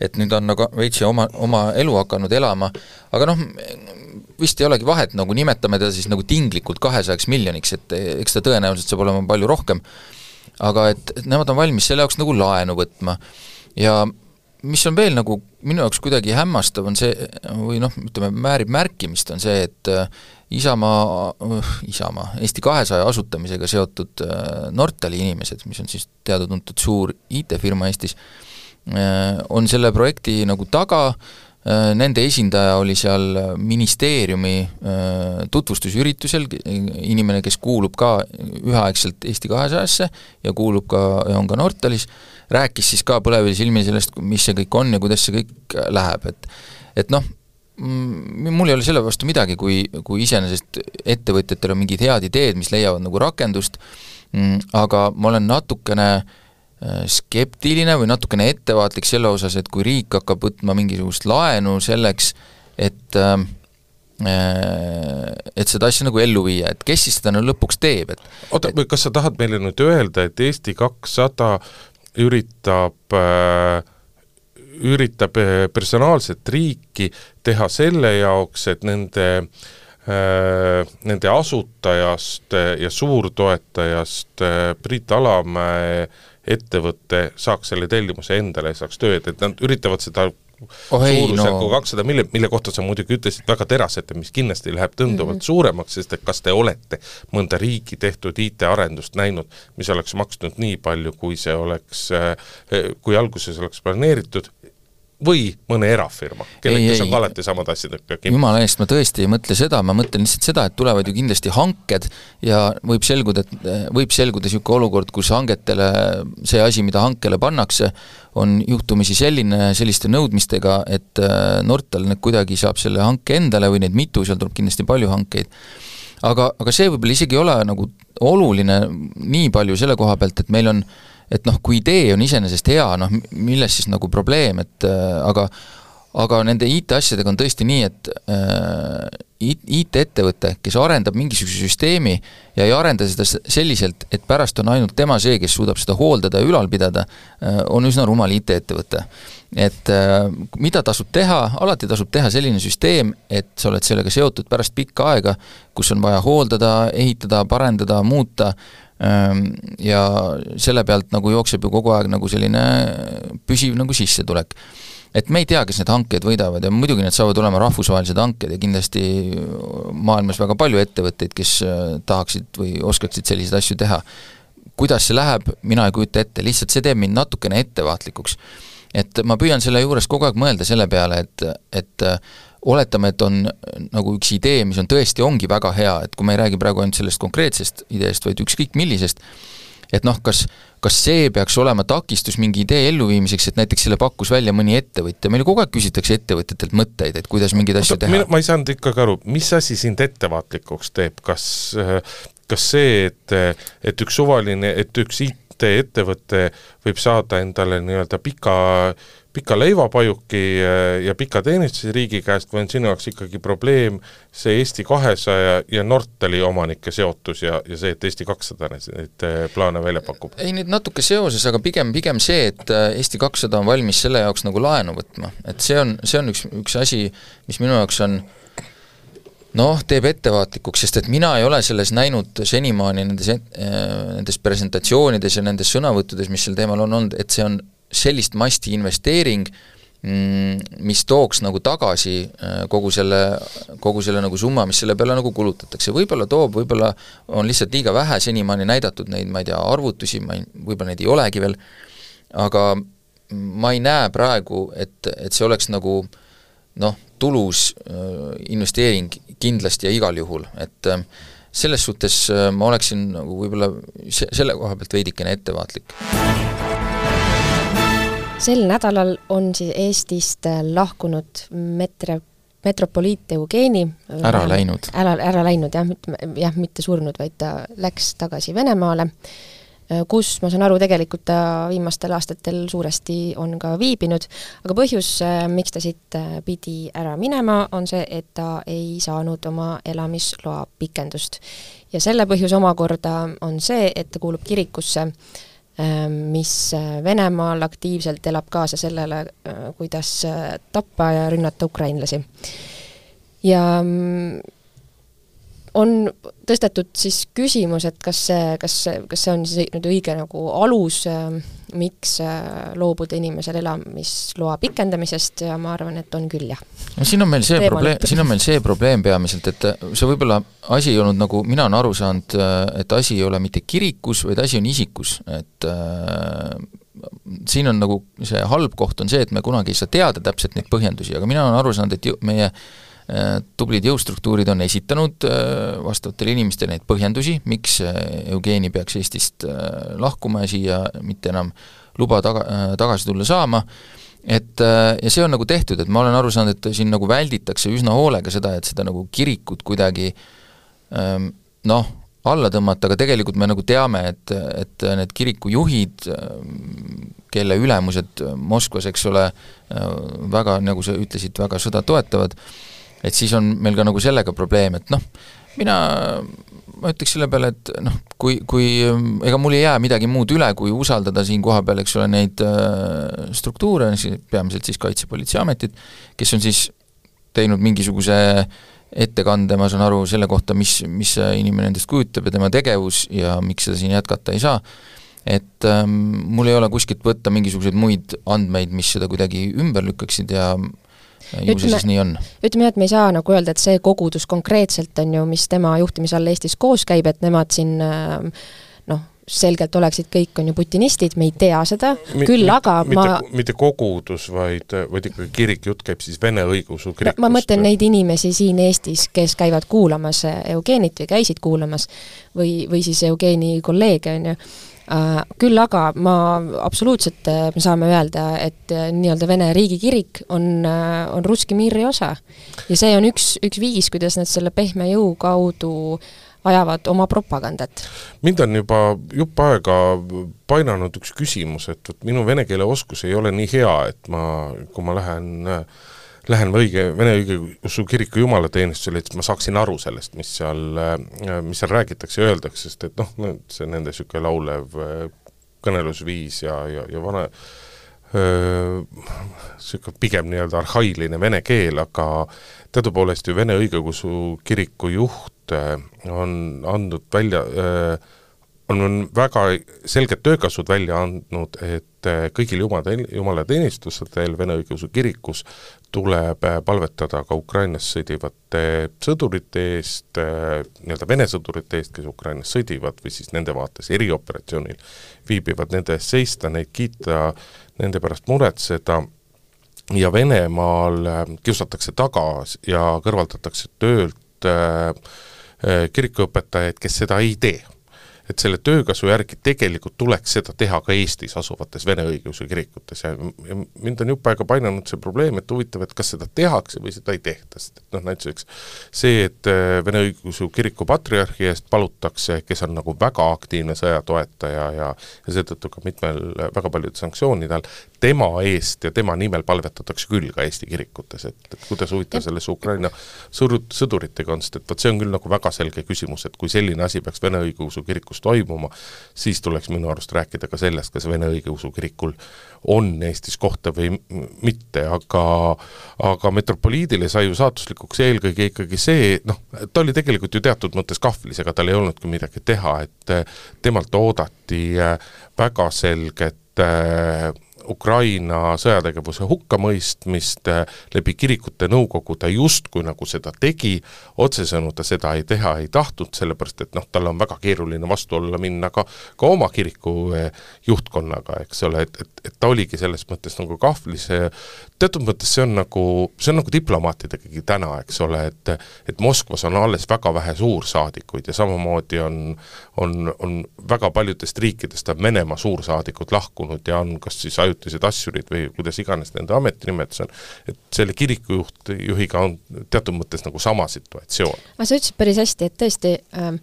et nüüd on nagu veits oma, oma elu hakanud elama, aga noh, vist ei olegi vahet, nagu nimetame ta siis nagu tinglikult kahesajaks miljoniks, et eks ta tõenäoliselt saab olema palju rohkem aga et, et nemad on valmis selle jaoks nagu laenu võtma. Ja mis on veel nagu minu jaoks kuidagi hämmastav, on see, või noh, ütleme, väärib märkimist, on see, et äh, Isamaa, äh, Isamaa, Eesti kahesaja asutamisega seotud äh, Nortali inimesed, mis on siis teada-tuntud suur IT-firma Eestis, on selle projekti nagu taga, Nende esindaja oli seal ministeeriumi tutvustusüritusel, inimene, kes kuulub ka üheaegselt Eesti kahesajasse ja kuulub ka, on ka Nortalis, rääkis siis ka põlevili silmi sellest, mis see kõik on ja kuidas see kõik läheb, et et noh, mul ei ole selle vastu midagi, kui, kui iseenesest ettevõtjatel on mingid head ideed, mis leiavad nagu rakendust, mm, aga ma olen natukene skeptiline või natukene ettevaatlik selle osas, et kui riik hakkab võtma mingisugust laenu selleks, et äh, et seda asja nagu ellu viia, et kes siis seda no lõpuks teeb, et oota, kas sa tahad meile nüüd öelda, et Eesti kakssada üritab äh, üritab äh, personaalset riiki teha selle jaoks, et nende äh, Nende asutajast ja suurtoetajast äh, Priit Alamäe ettevõte saaks selle tellimuse endale ja saaks tööd, et nad üritavad seda oh suurusjärku kakssada no. miljonit, mille kohta sa muidugi ütlesid väga teraselt, mis kindlasti läheb tunduvalt mm -hmm. suuremaks, sest et kas te olete mõnda riigi tehtud IT-arendust näinud, mis oleks maksnud nii palju, kui see oleks, eh, kui alguses oleks planeeritud, või mõne erafirma, kellel, kes on ka alati samade asjadega kinni. jumala eest, ma tõesti ei mõtle seda, ma mõtlen lihtsalt seda, et tulevad ju kindlasti hanked ja võib selguda, et võib selguda niisugune olukord, kus hangetele see asi, mida hankele pannakse, on juhtumisi selline, selliste nõudmistega, et äh, Nortal nüüd kuidagi saab selle hanke endale või neid mitu, seal tuleb kindlasti palju hankeid, aga, aga see võib-olla isegi ei ole nagu oluline nii palju selle koha pealt, et meil on äh, et noh, kui idee on iseenesest hea, noh milles siis nagu probleem, et äh, aga aga nende IT-asjadega on tõesti nii, et äh, IT-ettevõte, kes arendab mingisuguse süsteemi ja ei arenda seda selliselt, et pärast on ainult tema see, kes suudab seda hooldada ja ülal pidada äh,, on üsna rumal IT-ettevõte. et äh, mida tasub teha, alati tasub teha selline süsteem, et sa oled sellega seotud pärast pikka aega, kus on vaja hooldada, ehitada, parendada, muuta äh,, ja selle pealt nagu jookseb ju kogu aeg nagu selline püsiv nagu sissetulek. et me ei tea, kes need hanked võidavad ja muidugi need saavad olema rahvusvahelised hanked ja kindlasti maailmas väga palju ettevõtteid, kes äh, tahaksid või oskaksid selliseid asju teha. kuidas see läheb, mina ei kujuta ette, lihtsalt see teeb mind natukene ettevaatlikuks. et ma püüan selle juures kogu aeg mõelda selle peale, et, et oletame, et on nagu üks idee, mis on tõesti, ongi väga hea, et kui me ei räägi praegu ainult sellest konkreetsest ideest, vaid ükskõik millisest, et noh, kas, kas see peaks olema takistus mingi idee elluviimiseks, et näiteks selle pakkus välja mõni ettevõtja, meile kogu aeg küsitakse ettevõtjatelt mõtteid, et kuidas mingeid asju teha. ma ei saanud ikkagi aru, mis asi sind ettevaatlikuks teeb, kas kas see, et, et üks suvaline, et üks IT-ettevõte võib saada endale nii-öelda pika pika leivapajuki äh, ja pika teenistuse riigi käest või on sinu jaoks ikkagi probleem see Eesti kahesaja ja Nortali omanike seotus ja, ja see, et Eesti kakssada neid äh, plaane välja pakub? ei, nüüd natuke seoses, aga pigem, pigem see, et äh, Eesti kakssada on valmis selle jaoks nagu laenu võtma, et see on, see on üks, üks asi, mis minu jaoks on noh, teeb ettevaatlikuks, sest et mina ei ole selles näinud senimaani nendes, nendes presentatsioonides ja nendes sõnavõttudes, mis sel teemal on olnud, et see on sellist masti investeering, mm, mis tooks nagu tagasi äh, kogu selle, kogu selle nagu summa, mis selle peale nagu kulutatakse, võib-olla toob, võib-olla on lihtsalt liiga vähe senimaani näidatud neid, ma ei tea, arvutusi, ma ei, võib-olla neid ei olegi veel, aga ma ei näe praegu, et, et see oleks nagu noh, tulus äh, investeering kindlasti ja igal juhul, et äh, selles suhtes ma oleksin nagu võib-olla se-, selle koha pealt veidikene ettevaatlik sel nädalal on siis Eestist äh, lahkunud metre, metropoliit Eugeni ära läinud. ära, ära läinud jah, jah, mitte surnud, vaid ta läks tagasi Venemaale, äh, kus, ma saan aru, tegelikult ta viimastel aastatel suuresti on ka viibinud, aga põhjus, äh, miks ta siit pidi ära minema, on see, et ta ei saanud oma elamisloa pikendust. ja selle põhjus omakorda on see, et ta kuulub kirikusse, mis äh, Venemaal aktiivselt elab kaasa sellele, äh, kuidas äh, tappa ja rünnata ukrainlasi. ja mm, on tõstetud siis küsimus, et kas see, kas kas see on siis nüüd õige nagu alus, miks loobuda inimesel elamisloa pikendamisest ja ma arvan, et on küll, jah. no siin on meil see probleem, siin on meil see probleem peamiselt, et see võib-olla asi ei olnud nagu, mina olen aru saanud, et asi ei ole mitte kirikus, vaid asi on isikus, et äh, siin on nagu see halb koht on see, et me kunagi ei saa teada täpselt neid põhjendusi, aga mina olen aru saanud, et ju, meie äh, tublid jõustruktuurid on esitanud äh, vastavatele inimestele neid põhjendusi, miks äh, Eugeni peaks Eestist äh, lahkuma ja siia mitte enam luba taga äh,, tagasi tulla saama, et äh, ja see on nagu tehtud, et ma olen aru saanud, et siin nagu välditakse üsna hoolega seda, et seda nagu kirikut kuidagi ähm, noh, alla tõmmata, aga tegelikult me nagu teame, et, et need kirikujuhid, kelle ülemused Moskvas, eks ole, väga, nagu sa ütlesid, väga sõda toetavad, et siis on meil ka nagu sellega probleem, et noh, mina, ma ütleks selle peale, et noh, kui, kui ega mul ei jää midagi muud üle, kui usaldada siin kohapeal, eks ole, neid äh, struktuure, peamiselt siis Kaitsepolitseiametit, kes on siis teinud mingisuguse ettekande, ma saan aru, selle kohta, mis, mis see inimene endast kujutab ja tema tegevus ja miks seda siin jätkata ei saa, et ähm, mul ei ole kuskilt võtta mingisuguseid muid andmeid, mis seda kuidagi ümber lükkaksid ja ju see siis nii on. ütleme jah, et me ei saa nagu öelda, et see kogudus konkreetselt on ju, mis tema juhtimise all Eestis koos käib, et nemad siin ähm, noh, selgelt oleksid kõik, on ju putinistid, me ei tea seda, küll aga mitte, ma mitte kogudus, vaid, vaid ikkagi kirik, jutt käib siis Vene õigeusu kirikust. ma mõtlen neid inimesi siin Eestis, kes käivad kuulamas Eugenit või käisid kuulamas või, või siis Eugeni kolleege, on ju, äh, küll aga ma absoluutselt, äh, me saame öelda, et äh, nii-öelda Vene riigikirik on, on Russki Miri osa. ja see on üks, üks viis, kuidas nad selle pehme jõu kaudu äh, ajavad oma propagandat. mind on juba jupp aega painanud üks küsimus, et vot minu vene keele oskus ei ole nii hea, et ma, kui ma lähen lähen õige, Vene õigeusu kiriku jumalateenistusele, et ma saaksin aru sellest, mis seal, mis seal räägitakse ja öeldakse, sest et noh, see nende niisugune laulev kõnelusviis ja, ja, ja vana niisugune pigem nii-öelda arhailine vene keel, aga teadupoolest ju Vene õigeusu kiriku juht on andnud välja, on, on väga selged töökasud välja andnud, et kõigil jumala, jumalateenistustel Vene õigeusu kirikus tuleb palvetada ka Ukrainas sõdivate sõdurite eest, nii-öelda Vene sõdurite eest, kes Ukrainas sõdivad või siis nende vaates erioperatsioonil viibivad, nende eest seista, neid kiita, nende pärast muretseda. Ja Venemaal kiusatakse taga ja kõrvaldatakse töölt äh, äh kirikuõpetajaid, kes seda ei tee et selle töökasu järgi tegelikult tuleks seda teha ka Eestis asuvates vene õigeusu kirikutes. Ja, ja mind on jupp aega painanud see probleem, et huvitav, et kas seda tehakse või seda ei tehta, sest et noh, näiteks see, et äh, Vene õigeusu kiriku patriarhi eest palutakse, kes on nagu väga aktiivne sõjatoetaja ja ja seetõttu ka mitmel, väga paljudel sanktsioonidel, tema eest ja tema nimel palvetatakse küll ka Eesti kirikutes, et, et kuidas huvitav selles Ukraina sõrut-, sõduritega on, sest et vot see on küll nagu väga selge küsimus, et kui selline asi peaks Vene õigeusu kirikus toimuma, siis tuleks minu arust rääkida ka sellest, kas Vene õigeusu kirikul on Eestis kohta või mitte, aga aga metropoliidile sai ju saatuslikuks eelkõige ikkagi see, noh, ta oli tegelikult ju teatud mõttes kahvlis, ega tal ei olnudki midagi teha, et temalt oodati väga selget äh, Ukraina sõjategevuse hukkamõistmist, läbi kirikute nõukogu ta justkui nagu seda tegi, otsesõnu ta seda ei teha ei tahtnud, sellepärast et noh, tal on väga keeruline vastu olla minna ka, ka oma kiriku eh, juhtkonnaga, eks ole, et, et, et ta oligi selles mõttes nagu kahvlis, teatud mõttes see on nagu, see on nagu diplomaatidegagi täna, eks ole, et et Moskvas on alles väga vähe suursaadikuid ja samamoodi on, on, on väga paljudest riikidest on Venemaa suursaadikud lahkunud ja on kas siis aju-, ajutised asjurid või kuidas iganes nende ametinimetus on, et selle kirikujuht, juhiga on teatud mõttes nagu sama situatsioon. aga sa ütlesid päris hästi, et tõesti ähm,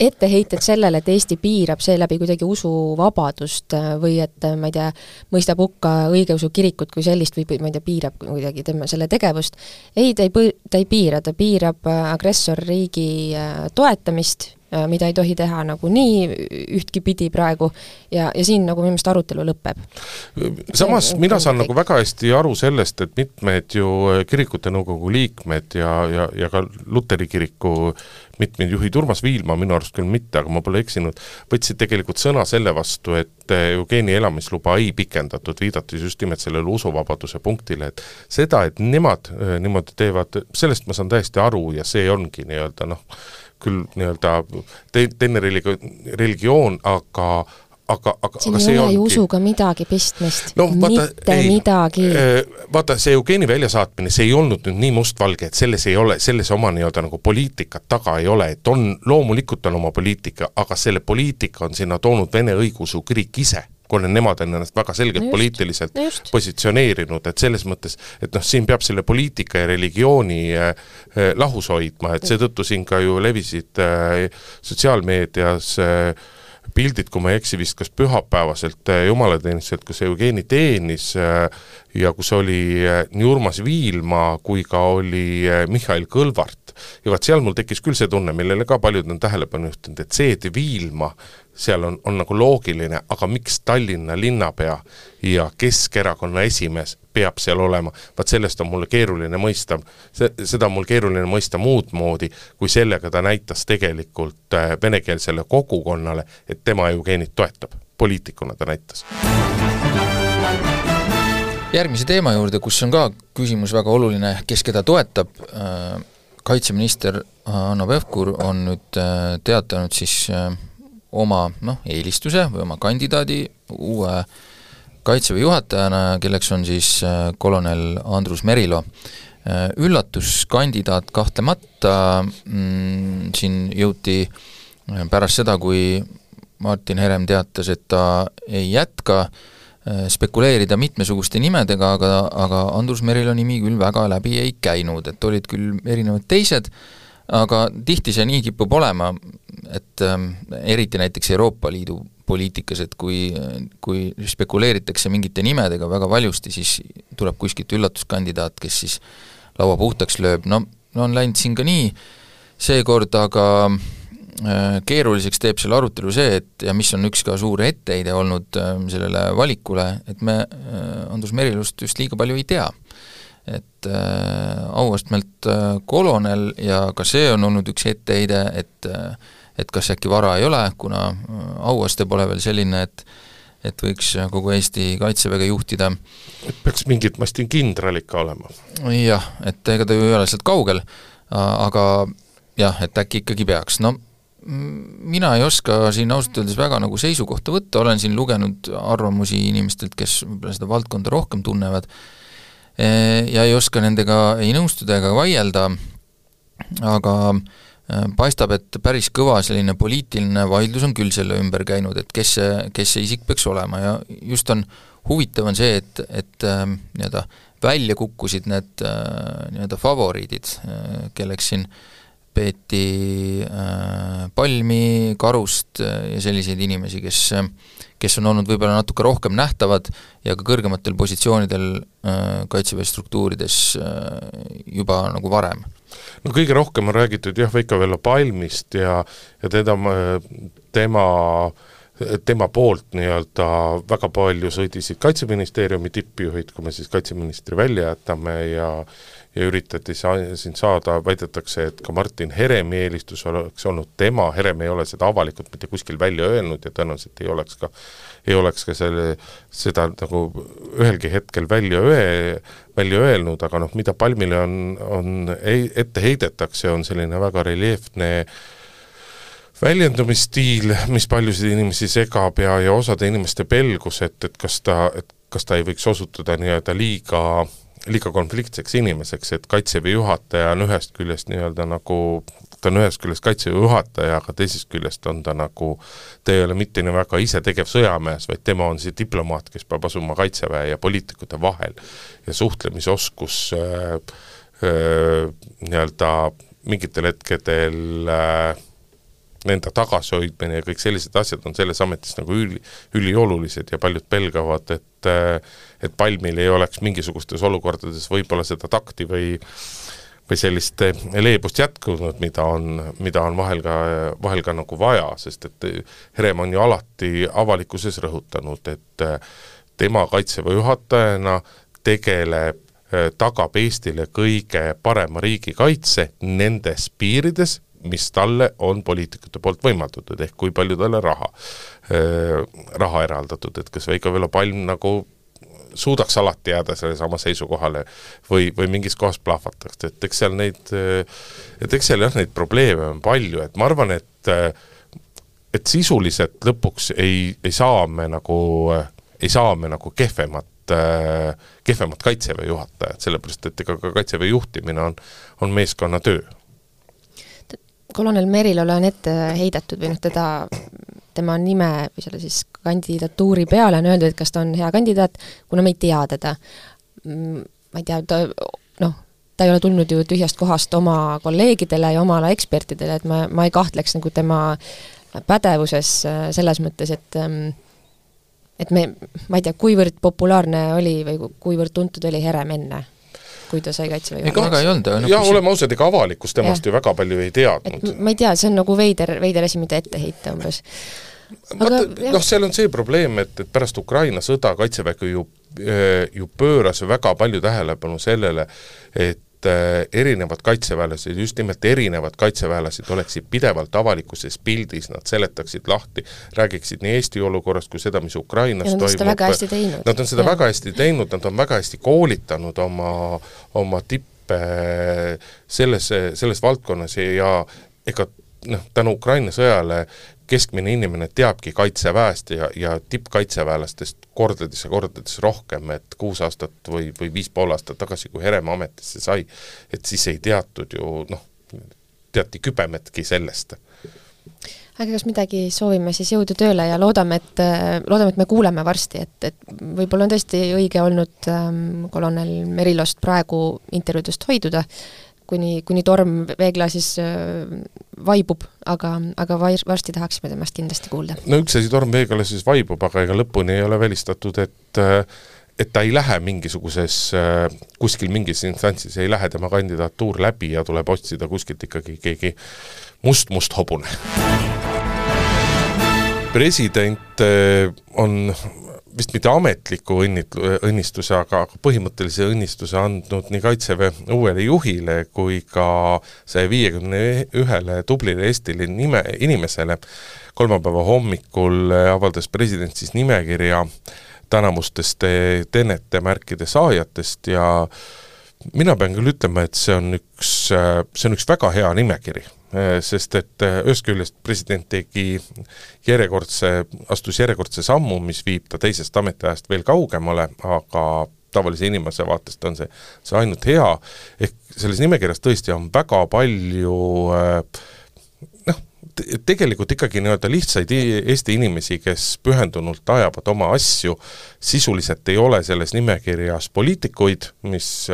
etteheited sellele, et Eesti piirab seeläbi kuidagi usuvabadust äh, või et äh, ma ei tea, mõistab hukka õigeusu kirikut kui sellist või ma ei tea, piirab kuidagi tema selle tegevust, ei, ta ei, ta ei piira, ta piirab äh, agressorriigi toetamist mida ei tohi teha nagunii ühtki pidi praegu ja, ja siin nagu minu meelest arutelu lõpeb. samas see, mina saan nagu väga hästi aru sellest, et mitmed ju äh, kirikute nõukogu liikmed ja, ja, ja ka Luteri kiriku mitmed juhid, Urmas Viilma minu arust küll mitte, aga ma pole eksinud, võtsid tegelikult sõna selle vastu, et äh, Eugeni elamisluba ei pikendatud, viidates just nimelt sellele usuvabaduse punktile, et seda, et nemad niimoodi teevad, sellest ma saan täiesti aru ja see ongi nii-öelda noh, küll nii-öelda te-, teine religi-, religioon, aga aga, aga, aga see ei ole ju usuga midagi pistmist. No,, mitte ei, midagi. Äh, vaata, see Eugeni väljasaatmine, see ei olnud nüüd nii mustvalge, et selles ei ole, selles oma nii-öelda nagu poliitikat taga ei ole, et on, loomulikult on oma poliitika, aga selle poliitika on sinna toonud Vene õigeusu kirik ise kuna nemad on ennast väga selgelt just, poliitiliselt just. positsioneerinud, et selles mõttes, et noh, siin peab selle poliitika ja religiooni äh, äh, lahus hoidma, et seetõttu siin ka ju levisid äh, sotsiaalmeedias äh, pildid, kui ma ei eksi, vist kas pühapäevaselt jumalateenistuselt, kus Jevgeni teenis ja kus oli nii Urmas Viilma kui ka oli Mihhail Kõlvart. ja vaat seal mul tekkis küll see tunne, millele ka paljud on tähelepanu juhtinud, et see, et Viilma seal on, on nagu loogiline, aga miks Tallinna linnapea ja Keskerakonna esimees peab seal olema, vaat sellest on mulle keeruline mõista, see, seda on mul keeruline mõista muud moodi, kui sellega ta näitas tegelikult äh, venekeelsele kogukonnale, et tema Jevgenit toetab, poliitikuna ta näitas. järgmise teema juurde, kus on ka küsimus väga oluline, kes keda toetab, kaitseminister Hanno Pevkur on nüüd äh, teatanud siis äh, oma noh, eelistuse või oma kandidaadi uue kaitseväe juhatajana, kelleks on siis äh, kolonel Andrus Merilo. Üllatuskandidaat kahtlemata, mm, siin jõuti pärast seda, kui Martin Herem teatas, et ta ei jätka, spekuleerida mitmesuguste nimedega, aga, aga Andrus Merilo nimi küll väga läbi ei käinud, et olid küll erinevad teised, aga tihti see nii kipub olema, et ähm, eriti näiteks Euroopa Liidu poliitikas, et kui, kui spekuleeritakse mingite nimedega väga valjusti, siis tuleb kuskilt üllatuskandidaat, kes siis laua puhtaks lööb, no, no on läinud siin ka nii seekord, aga äh, keeruliseks teeb selle arutelu see, et ja mis on üks ka suur etteheide olnud äh, sellele valikule, et me äh, Andrus Merilust just liiga palju ei tea et äh, auastmelt äh, kolonel ja ka see on olnud üks etteheide, et äh, et kas äkki vara ei ole, kuna äh, auaste pole veel selline, et et võiks kogu Eesti Kaitseväge juhtida. et peaks mingit masti kindral ikka olema. jah, et ega ta ju ei ole sealt kaugel, aga jah, et äkki ikkagi peaks, no mina ei oska siin ausalt öeldes väga nagu seisukohta võtta, olen siin lugenud arvamusi inimestelt, kes võib-olla seda valdkonda rohkem tunnevad, ja ei oska nendega ei nõustuda ega vaielda, aga äh, paistab, et päris kõva selline poliitiline vaidlus on küll selle ümber käinud, et kes see, kes see isik peaks olema. Ja just on, huvitav on see, et, et äh, nii-öelda välja kukkusid need äh, nii-öelda favoriidid, kelleks siin peeti Palmi, Karust ja selliseid inimesi, kes kes on olnud võib-olla natuke rohkem nähtavad ja ka kõrgematel positsioonidel Kaitseväe struktuurides juba nagu varem. No kõige rohkem on räägitud jah, Veiko-Vello Palmist ja, ja teda, tema, tema poolt nii-öelda väga palju sõdisid Kaitseministeeriumi tippjuhid, kui me siis kaitseministri välja jätame ja ja üritati sa-, siin saada, väidetakse, et ka Martin Heremi eelistus oleks olnud tema, Herem ei ole seda avalikult mitte kuskil välja öelnud ja tõenäoliselt ei oleks ka, ei oleks ka selle, seda nagu ühelgi hetkel välja öe-, välja öelnud, aga noh, mida Palmile on, on ette heidetakse, on selline väga reljeefne väljendumisstiil, mis paljusid inimesi segab ja, ja osade inimeste pelgus, et, et kas ta, et kas ta ei võiks osutuda nii-öelda liiga liiga konfliktseks inimeseks, et Kaitseväe juhataja on ühest küljest nii-öelda nagu, ta on ühest küljest Kaitseväe juhataja, aga teisest küljest on ta nagu, ta ei ole mitte nii väga isetegev sõjamees, vaid tema on see diplomaat, kes peab asuma Kaitseväe ja poliitikute vahel. ja suhtlemisoskus äh, äh, nii-öelda mingitel hetkedel äh, enda tagasihoidmine ja kõik sellised asjad on selles ametis nagu üli, üliolulised ja paljud pelgavad, et et Palmil ei oleks mingisugustes olukordades võib-olla seda takti või või sellist leebust jätkunud, mida on, mida on vahel ka, vahel ka nagu vaja, sest et Herem on ju alati avalikkuses rõhutanud, et tema Kaitseväe juhatajana tegeleb tagab Eestile kõige parema riigikaitse nendes piirides, mis talle on poliitikute poolt võimaldatud, ehk kui palju talle raha, raha eraldatud, et kas Veiko-Vello Palm nagu suudaks alati jääda sellesama seisukohale või, või mingis kohas plahvataks, et eks seal neid, et eks seal jah, neid probleeme on palju, et ma arvan, et et sisuliselt lõpuks ei, ei saa me nagu, ei saa me nagu kehvemat kehvemat Kaitseväe juhatajat, sellepärast et ega ka Kaitseväe juhtimine on, on meeskonnatöö kolonel Merilole on ette heidetud või noh, teda, tema nime või selle siis kandidatuuri peale on öeldud, et kas ta on hea kandidaat, kuna me ei tea teda. Mm, ma ei tea, ta noh, ta ei ole tulnud ju tühjast kohast oma kolleegidele ja oma ala ekspertidele, et ma, ma ei kahtleks nagu tema pädevuses äh, selles mõttes, et ähm, et me, ma ei tea, kuivõrd populaarne oli või kuivõrd tuntud oli Herem enne kui ta sai Kaitseväe juhatusse. väga ei olnud no,. jah, oleme ausad, ega avalikkus temast ja. ju väga palju ei teadnud. ma ei tea, see on nagu veider, veider asi, mida ette heita umbes. vaata, noh, seal on see probleem, et, et pärast Ukraina sõda Kaitsevägi ju, ju pööras väga palju tähelepanu sellele, et et äh, erinevad kaitseväelased, just nimelt erinevad kaitseväelased oleksid pidevalt avalikkuses pildis, nad seletaksid lahti, räägiksid nii Eesti olukorrast kui seda, mis Ukrainas ja toimub. Nad on seda ja. väga hästi teinud, nad on väga hästi koolitanud oma, oma tippe selles, selles valdkonnas ja ega noh, tänu Ukraina sõjale keskmine inimene teabki Kaitseväest ja, ja tippkaitseväelastest kordades ja kordades rohkem, et kuus aastat või, või viis pool aastat tagasi, kui Herem ametisse sai, et siis ei teatud ju noh, teati kübemetki sellest. aga kas midagi soovime siis jõudu tööle ja loodame, et, loodame, et me kuuleme varsti, et, et võib-olla on tõesti õige olnud ähm, kolonel Merilost praegu intervjuudest hoiduda, kuni, kuni torm veeklaasis äh, vaibub, aga, aga varsti tahaksime temast kindlasti kuulda. no üks asi, torm veeklaasis vaibub, aga ega lõpuni ei ole välistatud, et äh, et ta ei lähe mingisuguses, äh, kuskil mingis instantsis ei lähe tema kandidatuur läbi ja tuleb otsida kuskilt ikkagi keegi must-must hobune. president on vist mitte ametliku õnnitlu-, õnnistuse, aga põhimõttelise õnnistuse andnud nii Kaitseväe uuele juhile kui ka saja viiekümne ühele tublile Eestile nime, inimesele. kolmapäeva hommikul avaldas president siis nimekirja tänavustest teenete märkide saajatest ja mina pean küll ütlema, et see on üks, see on üks väga hea nimekiri sest et äh, ühest küljest president tegi järjekordse, astus järjekordse sammu, mis viib ta teisest ametiajast veel kaugemale, aga tavalise inimese vaatest on see, see ainult hea, ehk selles nimekirjas tõesti on väga palju äh, tegelikult ikkagi nii-öelda lihtsaid Eesti inimesi, kes pühendunult ajavad oma asju, sisuliselt ei ole selles nimekirjas poliitikuid, mis,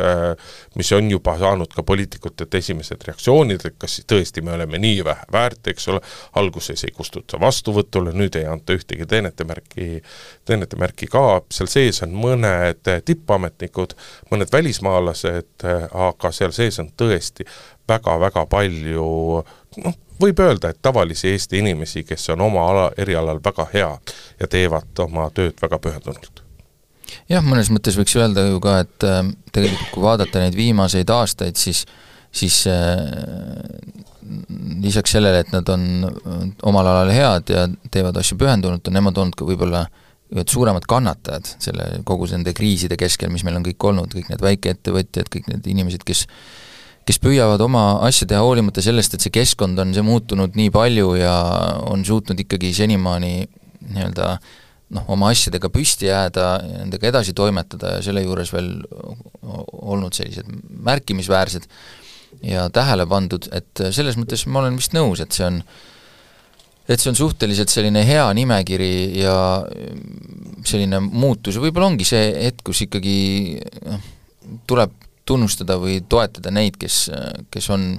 mis on juba saanud ka poliitikutelt esimesed reaktsioonid, et kas tõesti me oleme nii vähe väärt, eks ole, alguses ei kustuta vastuvõtule, nüüd ei anta ühtegi teenetemärki, teenetemärki ka, seal sees on mõned tippametnikud, mõned välismaalased, aga seal sees on tõesti väga-väga palju noh, võib öelda, et tavalisi Eesti inimesi, kes on oma ala, erialal väga hea ja teevad oma tööd väga pühendunult. jah, mõnes mõttes võiks öelda ju ka, et äh, tegelikult kui vaadata neid viimaseid aastaid, siis siis äh, lisaks sellele, et nad on äh, omal alal head ja teevad asju pühendunult, on nemad olnud ka võib-olla ühed suuremad kannatajad selle, kogu nende kriiside keskel, mis meil on kõik olnud, kõik need väikeettevõtjad, kõik need inimesed, kes kes püüavad oma asja teha hoolimata sellest, et see keskkond on see muutunud nii palju ja on suutnud ikkagi senimaani nii-öelda noh, oma asjadega püsti jääda, nendega edasi toimetada ja selle juures veel olnud sellised märkimisväärsed ja tähele pandud, et selles mõttes ma olen vist nõus, et see on et see on suhteliselt selline hea nimekiri ja selline muutus. Ja võib-olla ongi see hetk, kus ikkagi noh, tuleb tunnustada või toetada neid, kes, kes on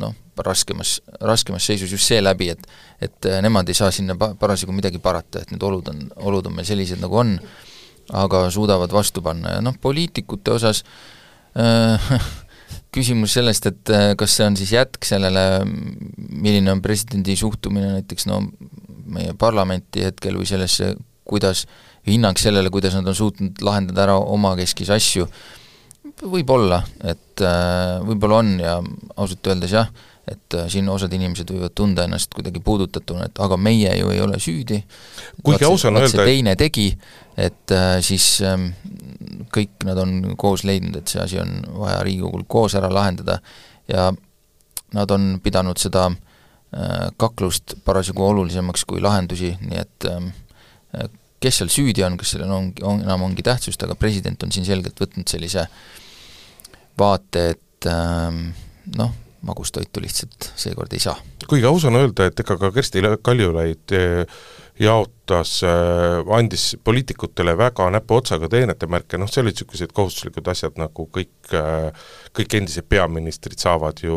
noh, raskemas, raskemas seisus just seeläbi, et et nemad ei saa sinna pa-, parasjagu midagi parata, et need olud on, olud on meil sellised, nagu on, aga suudavad vastu panna. Ja noh, poliitikute osas äh, küsimus sellest, et äh, kas see on siis jätk sellele, milline on presidendi suhtumine näiteks no meie parlamenti hetkel või sellesse, kuidas, hinnang sellele, kuidas nad on suutnud lahendada ära omakeskis asju äh,, võib-olla, et äh, võib-olla on ja ausalt öeldes jah, et äh, siin osad inimesed võivad tunda ennast kuidagi puudutatuna, et aga meie ju ei ole süüdi. kuigi aus on öelda, et teine tegi, et äh, siis ähm, kõik nad on koos leidnud, et see asi on vaja Riigikogul koos ära lahendada ja nad on pidanud seda kaklust parasjagu olulisemaks kui lahendusi, nii et ähm, kes seal süüdi on, kas sellel on, on, enam ongi tähtsust, aga president on siin selgelt võtnud sellise äh, vaate, et ähm, noh, magustoitu lihtsalt seekord ei saa. kuigi aus on öelda, et ega ka Kersti Kaljulaid eh, jaotas, andis poliitikutele väga näpuotsaga teenetemärke, noh, see olid niisugused kohustuslikud asjad, nagu kõik, kõik endised peaministrid saavad ju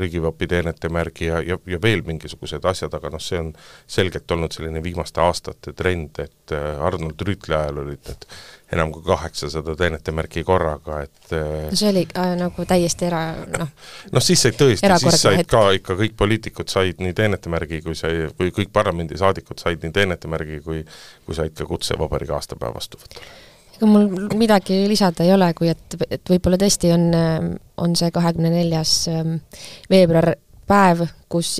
riigivapi teenetemärgi ja, ja, ja veel mingisugused asjad, aga noh, see on selgelt olnud selline viimaste aastate trend, et Arnold Rüütli ajal olid need enam kui kaheksasada teenetemärki korraga, et no see oli äh, nagu täiesti era-, noh noh, siis said tõesti, siis said hetk. ka ikka kõik poliitikud said nii teenetemärgi, kui sai, või kõik parlamendisaadikud said nii teenetemärgi, kui kui said ka kutse vabariigi aastapäeva vastuvõtule ega mul midagi lisada ei ole, kui et, et võib-olla tõesti on, on see kahekümne neljas ähm, veebruar päev, kus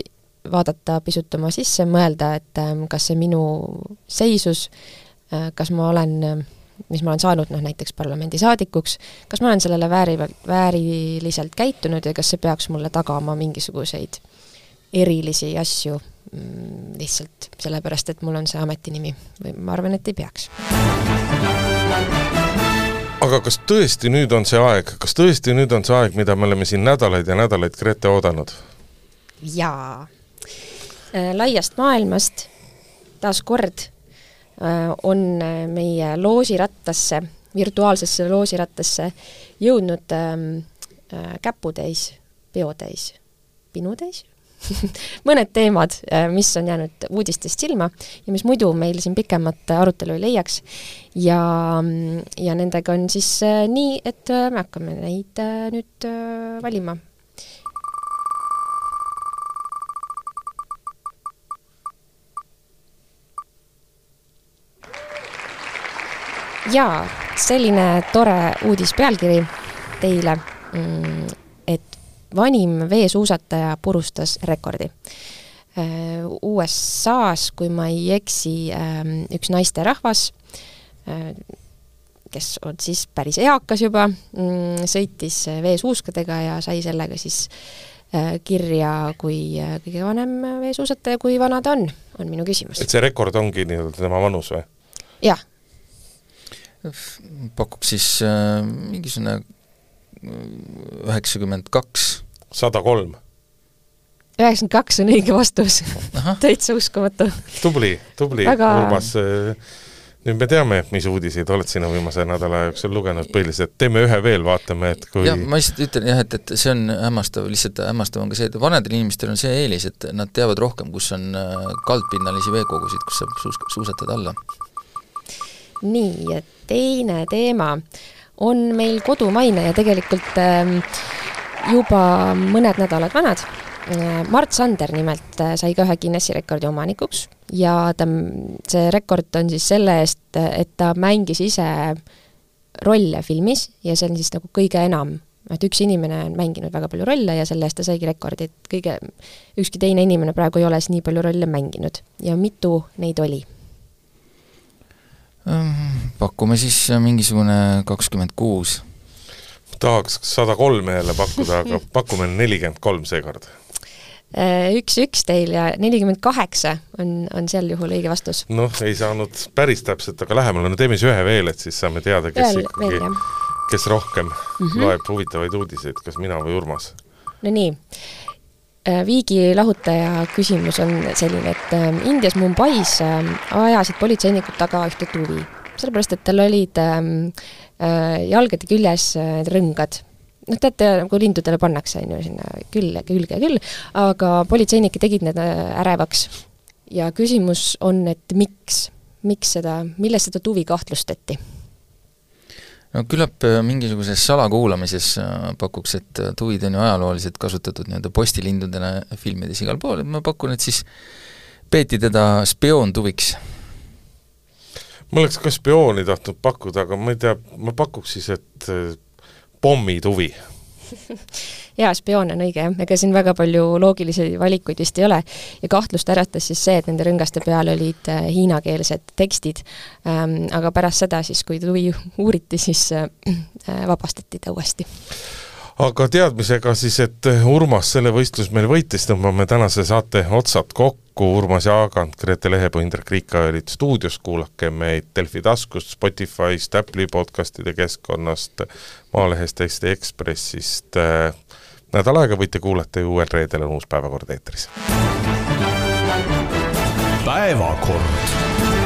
vaadata pisut oma sisse, mõelda, et ähm, kas see minu seisus, äh, kas ma olen mis ma olen saanud noh, näiteks parlamendisaadikuks, kas ma olen sellele väärivalt, vääriliselt käitunud ja kas see peaks mulle tagama mingisuguseid erilisi asju lihtsalt sellepärast, et mul on see ametinimi või ma arvan, et ei peaks. aga kas tõesti nüüd on see aeg, kas tõesti nüüd on see aeg, mida me oleme siin nädalaid ja nädalaid, Grete, oodanud? jaa. Äh, laiast maailmast taas kord Äh, on äh, meie loosirattasse, virtuaalsesse loosirattasse jõudnud ähm, äh, käputäis, peotäis, pinutäis mõned teemad, mis on jäänud uudistest silma ja mis muidu meil siin pikemat arutelu ei leiaks. ja, ja nendega on siis nii, et me hakkame neid nüüd valima jaa, selline tore uudispealkiri teile, mm, et vanim veesuusataja purustas rekordi. Äh, USA-s, kui ma ei eksi, ähm, üks naisterahvas, äh, kes on siis päris eakas juba, mm, sõitis veesuuskadega ja sai sellega siis äh, kirja kui kõige vanem veesuusataja, kui vana ta on, on minu küsimus. et see rekord ongi nii-öelda tema vanus või? jah pakuks siis äh, mingisugune äh, üheksakümmend kaks. sada kolm. üheksakümmend kaks on õige vastus täitsa uskumatu. tubli, tubli Väga..., Urmas. Äh, nüüd me teame, mis uudiseid oled sina viimase nädala jooksul lugenud põhiliselt, teeme ühe veel, vaatame, et kui jah, ma lihtsalt ütlen jah, et, et see on hämmastav, lihtsalt hämmastav on ka see, et vanadel inimestel on see eelis, et nad teavad rohkem, kus on äh, kaldpinnalisi veekogusid, kus saab suus-, suusatada alla. nii, et teine teema on meil kodumaine ja tegelikult ähm, juba mõned nädalad vanad. Äh, Mart Sander nimelt äh, sai ka ühe Guinessi rekordi omanikuks ja ta, see rekord on siis selle eest, et ta mängis ise rolle filmis ja see on siis nagu kõige enam, et üks inimene on mänginud väga palju rolle ja selle eest ta saigi rekordi, et kõige, ükski teine inimene praegu ei ole siis nii palju rolle mänginud ja mitu neid oli pakume siis mingisugune kakskümmend kuus. tahaks sada kolme jälle pakkuda, aga pakume nelikümmend kolm seekord. Äh, üks-üks teil ja nelikümmend kaheksa on, on sel juhul õige vastus. noh, ei saanud päris täpselt, aga lähemale, no teeme siis ühe veel, et siis saame teada, kes Ühel ikkagi, kes rohkem mm -hmm. loeb huvitavaid uudiseid, kas mina või Urmas. no nii Äh, Viigi lahutaja küsimus on selline, et ähm, Indias Mumbais ähm, ajasid politseinikud taga ühte tuvi, sellepärast et tal olid ähm, äh, jalgade küljes äh, rõngad. noh, teate, nagu lindudele pannakse, on ju, sinna külge, külge küll, aga politseinikud tegid need ärevaks. ja küsimus on, et miks, miks seda, milles seda tuvi kahtlustati no küllap äh, mingisuguses salakuulamises äh, pakuks, et äh, tuvid on ju ajalooliselt kasutatud nii-öelda postilindudena filmides igal pool, et ma pakun, et siis peeti teda spioontuviks. ma oleks ka spiooni tahtnud pakkuda, aga ma ei tea, ma pakuks siis, et pommituvi jaa, spioon on õige jah, ega siin väga palju loogilisi valikuid vist ei ole. ja kahtlust äratas siis see, et nende rõngaste peal olid äh, hiinakeelsed tekstid. Ähm,, aga pärast seda siis, kui tuvi uuriti, siis äh, äh, vabastati ta uuesti. Aga teadmisega siis, et Urmas selle võistlus meil võitis, tõmbame tänase saate otsad kokku, Urmas Jaagant, Grete Lehepõe, Indrek Riika olid stuudios, kuulake meid Delfi taskust, Spotify'st, Apple'i podcastide keskkonnast, Maalehest, Eesti Ekspressist äh,, nädal aega võite kuulata ja uuel reedel on uus päevakord eetris. päevakord